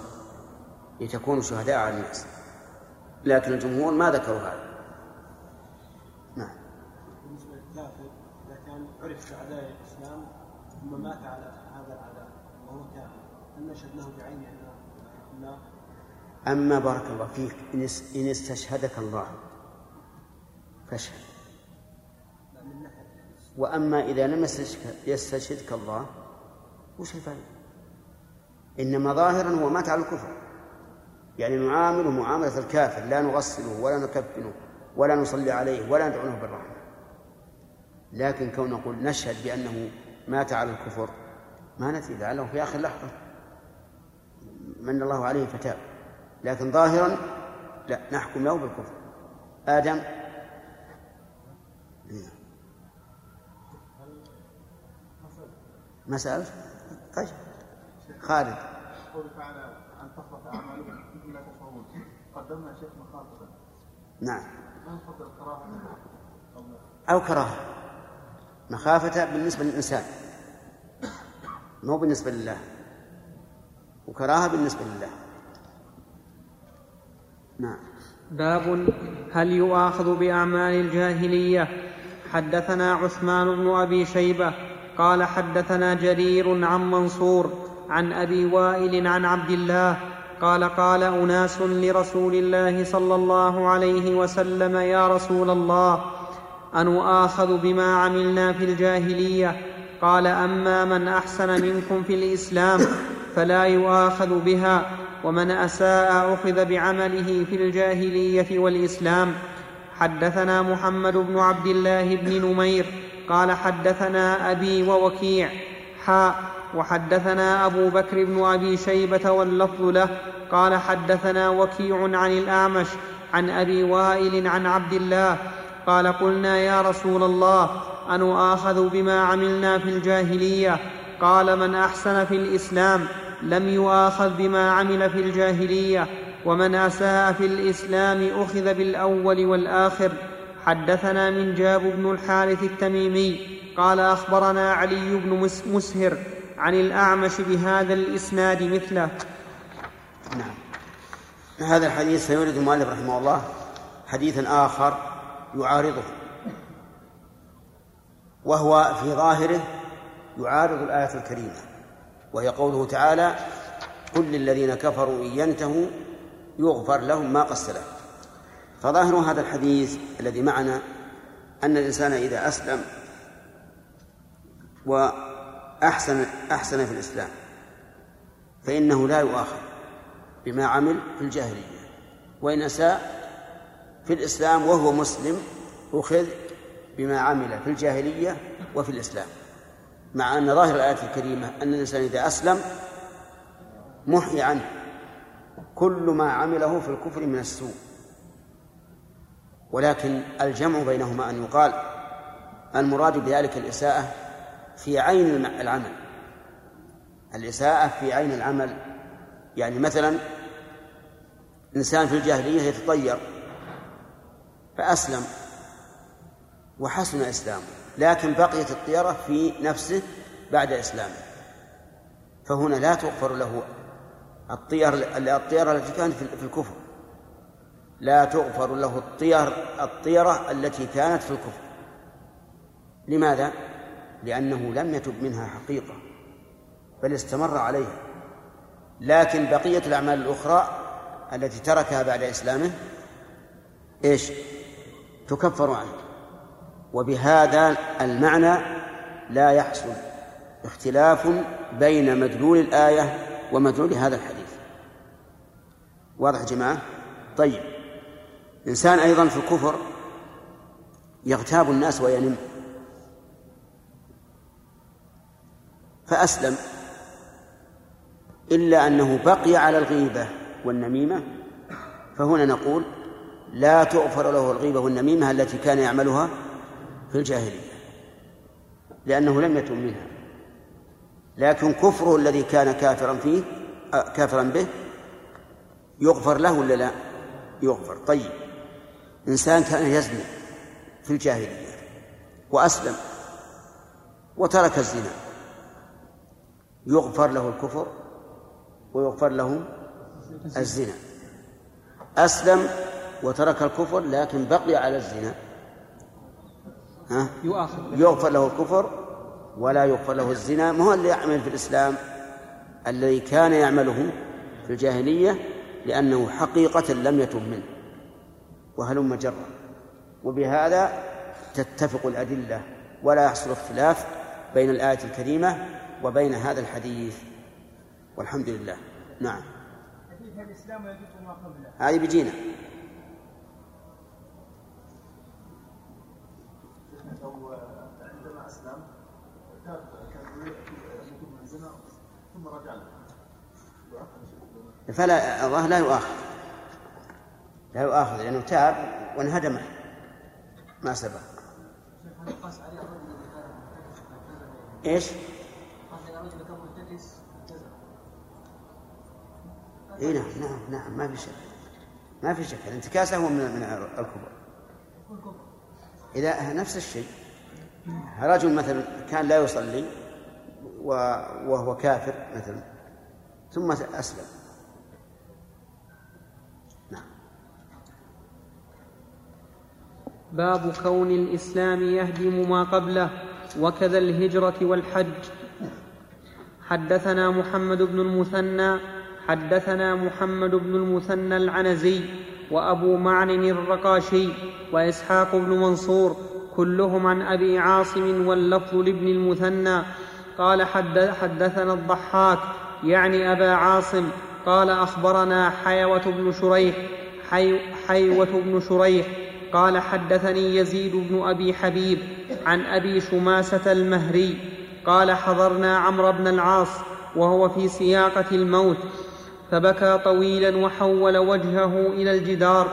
لتكونوا شهداء على الناس. لكن الجمهور ما ذكروا هذا. نعم. بالنسبة للكافر إذا كان عرف الاسلام ثم مات على هذا العداء وهو كافر. هل نشهد له بعينه النار؟ أما بارك الله فيك إن استشهدك الله فاشهد. وأما إذا لم يستشهدك الله وش الفائدة؟ إنما ظاهرا هو مات على الكفر. يعني نعامله معاملة الكافر لا نغسله ولا نكفنه ولا نصلي عليه ولا ندعوه بالرحمة. لكن كون نقول نشهد بأنه مات على الكفر. ما ندري لعله في آخر لحظة. من الله عليه فتاب لكن ظاهرا لا نحكم له بالكفر. آدم. ما سألت؟ طيب. خالد. قول تعالى أن أعمالكم قدمنا شيخ مخاطبا نعم. الكراهة أو كراهة. مخافة بالنسبة للإنسان. مو بالنسبة لله. وكراهة بالنسبة لله. نعم. باب هل يؤاخذ بأعمال الجاهلية؟ حدثنا عثمان بن أبي شيبة قال حدثنا جرير عن منصور عن أبي وائل عن عبد الله قال قال أناس لرسول الله صلى الله عليه وسلم يا رسول الله أنؤاخذ بما عملنا في الجاهلية. قال أما من أحسن منكم في الإسلام فلا يؤاخذ بها ومن أساء أخذ بعمله في الجاهلية والإسلام. حدثنا محمد بن عبد الله بن نمير قال حدثنا أبي ووكيع حاء وحدثنا أبو بكر بن أبي شيبة واللفظ له. قال حدثنا وكيع عن الأعمش عن أبي وائل عن عبد الله قال قلنا يا رسول الله انؤاخذ بما عملنا في الجاهلية؟ قال من أحسن في الإسلام لم يؤاخذ بما عمل في الجاهلية ومن أساء في الإسلام أخذ بالأول والآخر. حدثنا من جاب بن الحارث التميمي قال أخبرنا علي بن مسهر عن الأعمش بهذا الإسناد مثله. نعم. هذا الحديث سيورد المؤلف رحمه الله حديثا آخر. يعارضه. وهو في ظاهره يعارض الآية الكريمة وهي قوله تعالى قل للذين كفروا إن ينتهوا يغفر لهم ما قد سلف فظاهر هذا الحديث الذي معنا أن الإنسان إذا أسلم وأحسن أحسن في الإسلام فإنه لا يؤاخذ بما عمل في الجاهلية وإن أساء في الإسلام وهو مسلم أخذ بما عمل في الجاهلية وفي الإسلام مع أن ظاهر الآية الكريمة أن الإنسان إذا أسلم محي عنه كل ما عمله في الكفر من السوء. ولكن الجمع بينهما أن يقال المراد بذلك الإساءة في عين العمل. الإساءة في عين العمل يعني مثلا إنسان في الجاهلية يتطير فأسلم وحسن إسلامه لكن بقيت الطيرة في نفسه بعد إسلامه فهنا لا تغفر له الطير الطيرة التي كانت في الكفر لا تغفر له الطير الطيرة التي كانت في الكفر لماذا؟ لأنه لم يتب منها حقيقة بل استمر عليها لكن بقية الأعمال الأخرى التي تركها بعد إسلامه إيش؟ تكفر عنه. وبهذا المعنى لا يحصل اختلاف بين مدلول الآية ومدلول هذا الحديث. واضح يا جماعة؟ طيب. إنسان أيضا في الكفر يغتاب الناس وينم. فأسلم. إلا أنه بقي على الغيبة والنميمة. فهنا نقول لا تغفر له الغيبة والنميمة التي كان يعملها في الجاهلية لأنه لم يتم منها. لكن كفره الذي كان كافرا فيه كافرا به يغفر له ولا لا؟ يغفر. طيب إنسان كان يزني في الجاهلية وأسلم وترك الزنا يغفر له الكفر ويغفر له الزنا. أسلم وترك الكفر لكن بقي على الزنا. ها؟ يغفر له الكفر ولا يغفر له الزنا. ما هو اللي يعمل في الإسلام؟ الذي كان يعمله في الجاهلية لأنه حقيقة لم يتب منه. وهلم جرا وبهذا تتفق الأدلة ولا يحصل اختلاف بين الآية الكريمة وبين هذا الحديث. والحمد لله. نعم. حديث الإسلام يجب ما قبله. هذه بيجينا. عندما أسلم تاب كان ثم رجع له. فلا الله لا يؤاخذ. لا يؤاخذ لأنه تاب وانهدم. ما سبق. إيش؟ إي نعم نعم نعم ما في شك. ما في شك. الانتكاسة هو من من الكبر. إذا نفس الشيء. رجل مثلا كان لا يصلي وهو كافر مثلا ثم أسلم. نعم. باب كون الإسلام يهدم ما قبله وكذا الهجرة والحج. حدثنا محمد بن المثنى حدثنا محمد بن المثنى العنزي. وأبو معن الرقاشي وإسحاق بن منصور كلهم عن أبي عاصم واللفظ لابن المثنى. قال حد حدثنا الضحاك يعني أبا عاصم. قال أخبرنا حيوة بن شريح حي حيوة بن شريح. قال حدثني يزيد بن أبي حبيب عن أبي شماسة المهري. قال حضرنا عمرو بن العاص وهو في سياقة الموت. فبكى طويلا وحول وجهه إلى الجدار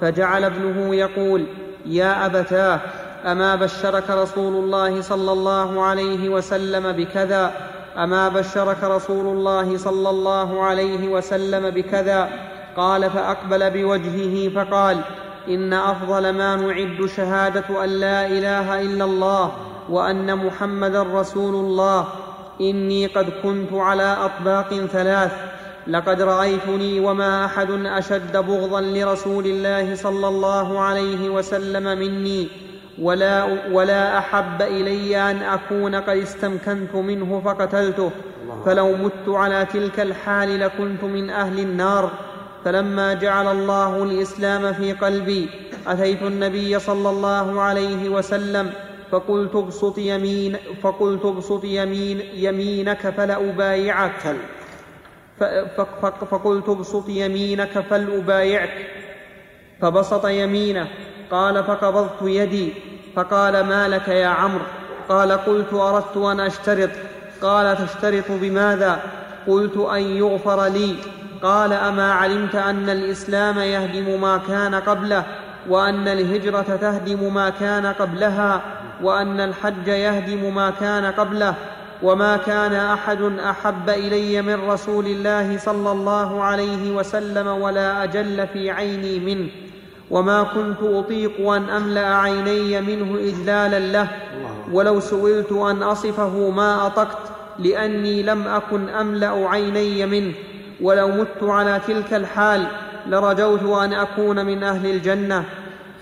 فجعل ابنه يقول يا أبتاه أما بشرك رسول الله صلى الله عليه وسلم بكذا؟ أما بشرك رسول الله صلى الله عليه وسلم بكذا؟ قال فأقبل بوجهه فقال إن أفضل ما نعد شهادة أن لا إله إلا الله وأن محمدا رسول الله إني قد كنت على أطباق ثلاث لقد رأيتني وما أحد أشد بغضا لرسول الله صلى الله عليه وسلم مني ولا, ولا أحب إلي أن أكون قد استمكنت منه فقتلته. فلو مت على تلك الحال لكنت من أهل النار. فلما جعل الله الإسلام في قلبي أتيت النبي صلى الله عليه وسلم فقلت ابسط يمين فقلت ابسط يمين يمينك فلأبايعك. فقلت ابسط يمينك فلأبايعك. فبسط يمينه قال فقبضت يدي فقال ما لك يا عمرو؟ قال قلت أردت أن أشترط. قال تشترط بماذا؟ قلت أن يغفر لي. قال أما علمت أن الإسلام يهدم ما كان قبله وأن الهجرة تهدم ما كان قبلها وأن الحج يهدم ما كان قبله. وما كان احد احب الي من رسول الله صلى الله عليه وسلم ولا أجل في عيني منه وما كنت اطيق ان املا عيني منه اجلالا له ولو سئلت ان اصفه ما اطقت لاني لم اكن املا عيني منه ولو مت على تلك الحال لرجوت ان اكون من أهل الجنه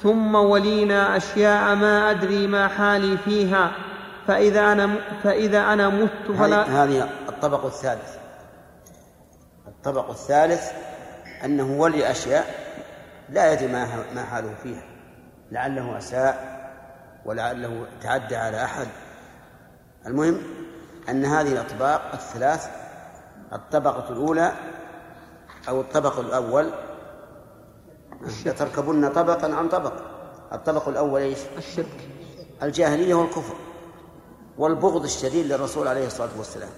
ثم ولينا اشياء ما ادري ما حالي فيها فإذا أنا فإذا أنا مت فلا هذه هذه الطبق الثالث. الطبق الثالث أنه ولي أشياء لا يدري ما ما حاله فيها. لعله أساء ولعله تعدى على أحد. المهم أن هذه الأطباق الثلاث الطبقة الأولى أو الطبق الأول. لتركبن طبقا عن طبق. الطبق الأول إيش؟ الشرك. الجاهلية والكفر. والبغض الشديد للرسول عليه الصلاة والسلام.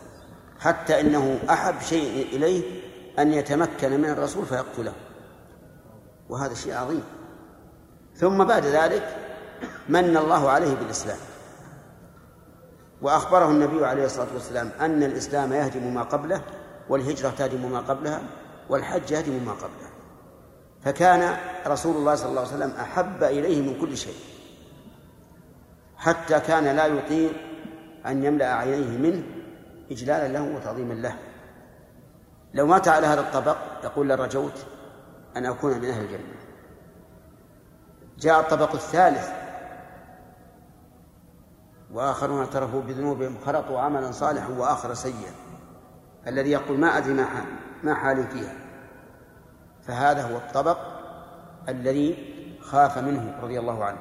حتى إنه أحب شيء إليه أن يتمكن من الرسول فيقتله. وهذا شيء عظيم. ثم بعد ذلك من الله عليه بالإسلام. وأخبره النبي عليه الصلاة والسلام أن الإسلام يهدم ما قبله والهجرة تهدم ما قبلها والحج يهدم ما قبله فكان رسول الله صلى الله عليه وسلم أحب إليه من كل شيء. حتى كان لا يطيق أن يملأ عينيه منه إجلالا له وتعظيما له. لو مات على هذا الطبق يقول لرجوت أن أكون من أهل الجنة. جاء الطبق الثالث. وآخرون اعترفوا بذنوبهم خلطوا عملا صالحا وآخر سيئا. الذي يقول ما أدري ما حال ما حالي فيها. فهذا هو الطبق الذي خاف منه رضي الله عنه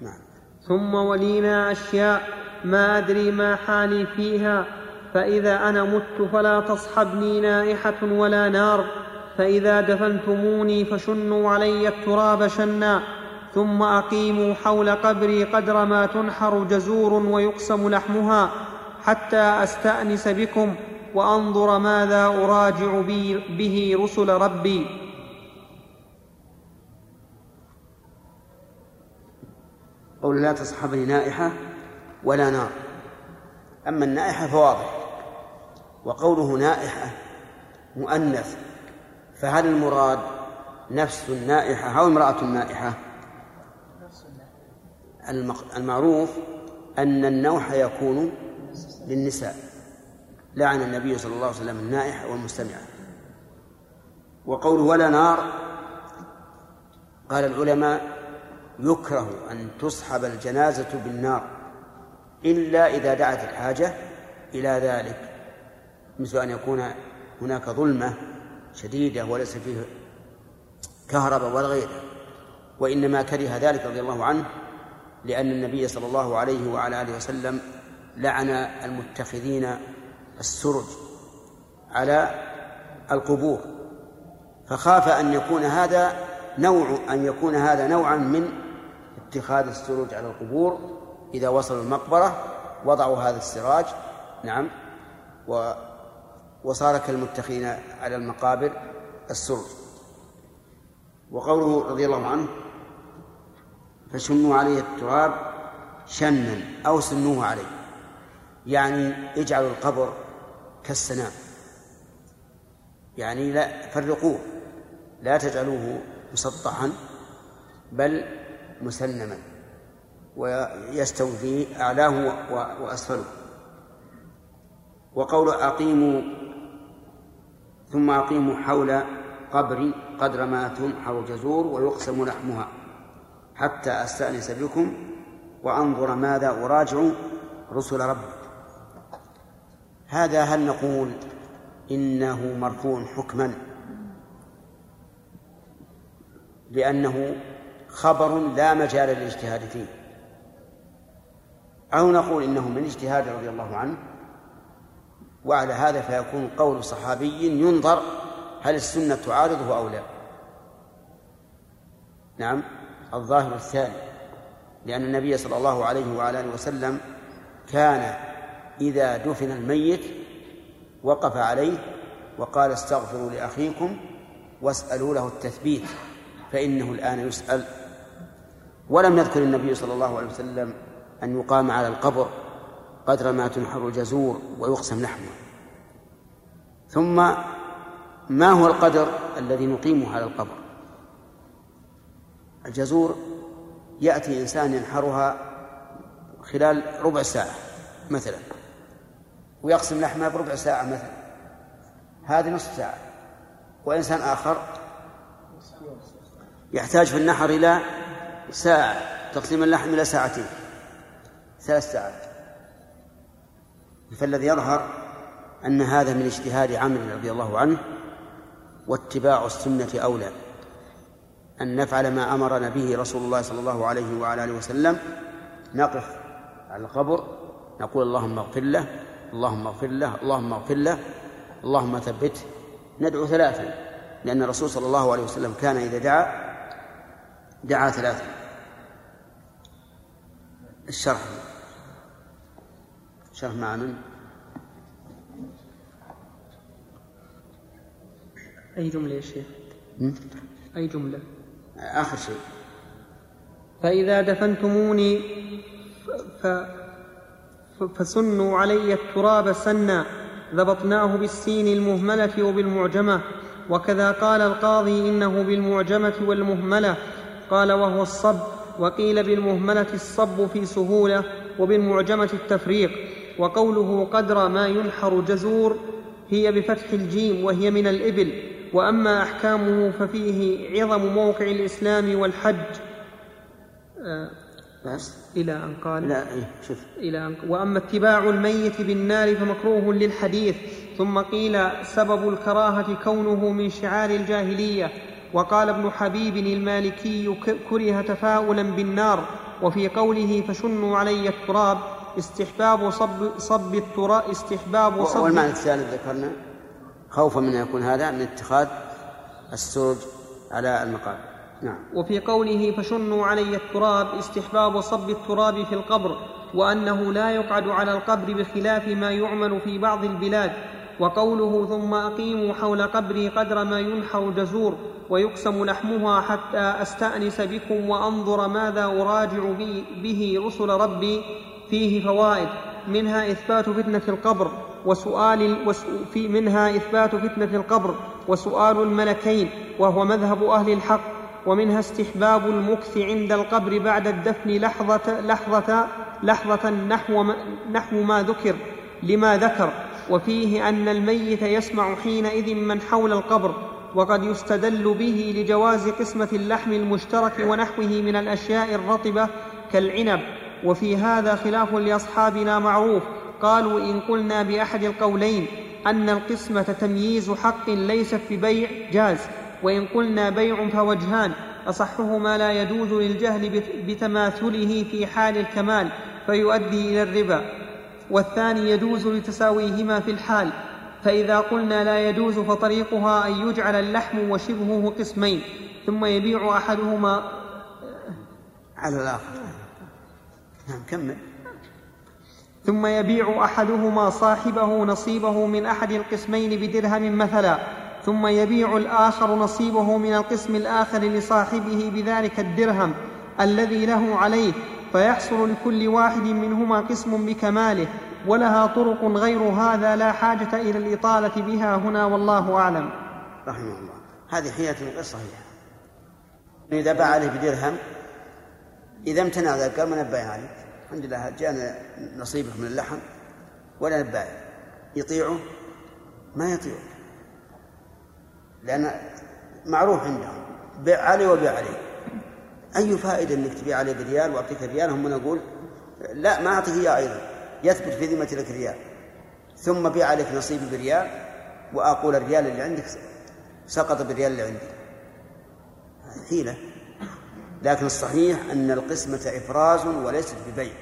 نعم ثم ولينا أشياء ما أدري ما حالي فيها فإذا أنا مت فلا تصحبني نائحة ولا نار فإذا دفنتموني فشنوا علي التراب شنا ثم أقيموا حول قبري قدر ما تنحر جزور ويقسم لحمها حتى أستأنس بكم وأنظر ماذا أراجع به رسل ربي. قول لا تصحبني نائحة ولا نار. أما النائحة فواضح. وقوله نائحة مؤنث. فهل المراد نفس النائحة أو امرأة نائحة؟ المعروف أن النوح يكون للنساء. لعن النبي صلى الله عليه وسلم النائحة والمستمعة. وقوله ولا نار قال العلماء يكره أن تصحب الجنازة بالنار إلا إذا دعت الحاجة إلى ذلك مثل أن يكون هناك ظلمة شديدة وليس فيه كهرباء ولا غيره وإنما كره ذلك رضي الله عنه لأن النبي صلى الله عليه وعلى آله وسلم لعن المتخذين السرج على القبور فخاف أن يكون هذا نوع أن يكون هذا نوعا من اتخاذ السروج على القبور إذا وصلوا المقبرة وضعوا هذا السراج نعم و وصار كالمتخذين على المقابر السرج وقوله رضي الله عنه فشنوا عليه التراب شنا أو سنوه عليه. يعني اجعلوا القبر كالسنام. يعني لا فرقوه لا تجعلوه مسطحا بل مسنما ويستوي فيه أعلاه وأسفله. وقول أقيموا ثم أقيموا حول قبري قدر ما تنحر جزور ويقسم لحمها. حتى أستأنس بكم وأنظر ماذا أراجع رسل ربي. هذا هل نقول إنه مرفوع حكما؟ لأنه خبر لا مجال للاجتهاد فيه. أو نقول إنه من اجتهاد رضي الله عنه وعلى هذا فيكون قول صحابي ينظر هل السنة تعارضه أو لا. نعم الظاهر الثاني لأن النبي صلى الله عليه وعلى آله وسلم كان إذا دفن الميت وقف عليه وقال استغفروا لأخيكم واسألوا له التثبيت فإنه الآن يسأل ولم يذكر النبي صلى الله عليه وسلم أن يقام على القبر قدر ما تنحر الجزور ويقسم لحمه. ثم ما هو القدر الذي نقيمه على القبر؟ الجزور يأتي إنسان ينحرها خلال ربع ساعة مثلا ويقسم لحمها بربع ساعة مثلا. هذه نصف ساعة. وإنسان آخر يحتاج في النحر إلى ساعة تقسيم اللحم إلى ساعتين. ثلاث ساعات. فالذي يظهر أن هذا من اجتهاد عمرو رضي الله عنه واتباع السنة أولى أن نفعل ما أمرنا به رسول الله صلى الله عليه وعلى آله وسلم. نقف على القبر نقول اللهم اغفر له اللهم اغفر له اللهم اغفر له اللهم ثبته. ندعو ثلاثا لأن الرسول صلى الله عليه وسلم كان إذا دعا دعا ثلاثا الشرح شرح مع من؟ أي جملة يا شيخ؟ أي جملة؟ آخر شيء فإذا دفنتموني ف... فسنوا علي التراب سنا ضبطناه بالسين المهملة وبالمعجمة وكذا قال القاضي إنه بالمعجمة والمهملة قال وهو الصب وقيل بالمهملة الصب في سهولة وبالمعجمة التفريق وقوله قدر ما ينحر جزور هي بفتح الجيم وهي من الإبل وأما أحكامه ففيه عظم موقع الإسلام والحج. آه بس. إلى أن قال. لا إيه شوف. إلى أن وأما اتباع الميت بالنار فمكروه للحديث ثم قيل سبب الكراهة كونه من شعار الجاهلية وقال ابن حبيب المالكي كره تفاؤلا بالنار وفي قوله فشنوا علي التراب استحباب صب, صب التراب استحباب صب والمعنى الثالث ذكرنا خوفا من أن يكون هذا من اتخاذ السرج على المقابر. نعم. وفي قوله فشنوا علي التراب استحباب صب التراب في القبر وأنه لا يقعد على القبر بخلاف ما يعمل في بعض البلاد وقوله ثم أقيموا حول قبري قدر ما ينحر الجزور ويقسم لحمها حتى أستأنس بكم وأنظر ماذا أراجع بي به رسل ربي فيه فوائد. منها إثبات فتنة القبر وسؤال في منها إثبات فتنة القبر وسؤال الملكين وهو مذهب أهل الحق. ومنها استحباب المكث عند القبر بعد الدفن لحظة لحظة لحظة نحو ما ذكر لما ذكر. وفيه أن الميت يسمع حينئذ من حول القبر وقد يستدل به لجواز قسمة اللحم المشترك ونحوه من الأشياء الرطبة كالعنب. وفي هذا خلاف لأصحابنا معروف قالوا إن قلنا بأحد القولين أن القسمة تمييز حق ليست ببيع جاز وإن قلنا بيع فوجهان أصحهما لا يجوز للجهل بتماثله في حال الكمال فيؤدي إلى الربا. والثاني يجوز لتساويهما في الحال فإذا قلنا لا يجوز فطريقها أن يجعل اللحم وشبهه قسمين ثم يبيع أحدهما. على الآخر. نعم كمل. ثم يبيع أحدهما صاحبه نصيبه من أحد القسمين بدرهم مثلا ثم يبيع الآخر نصيبه من القسم الآخر لصاحبه بذلك الدرهم الذي له عليه فيحصل لكل واحد منهما قسم بكماله ولها طرق غير هذا لا حاجة إلى الإطالة بها هنا والله أعلم. رحمه الله. هذه حيلة غير صحيحة. إذا باع عليه بدرهم إذا امتنع ذلك قال ما نبايع عليك. الحمد لله جاءنا نصيبك من اللحم ولا نبايع يطيعه؟ ما يطيعه. لأن معروف عندهم بيع علي وبيع علي أي فائدة أنك تبيع علي بريال وأعطيك ريال؟ هم نقول لا ما أعطيك إياه أيضا. يثبت في ذمة لك ريال. ثم بيع عليك نصيبي بريال وأقول الريال اللي عندك سقط بالريال اللي عندي. حيلة. لكن الصحيح أن القسمة إفراز وليست ببيع.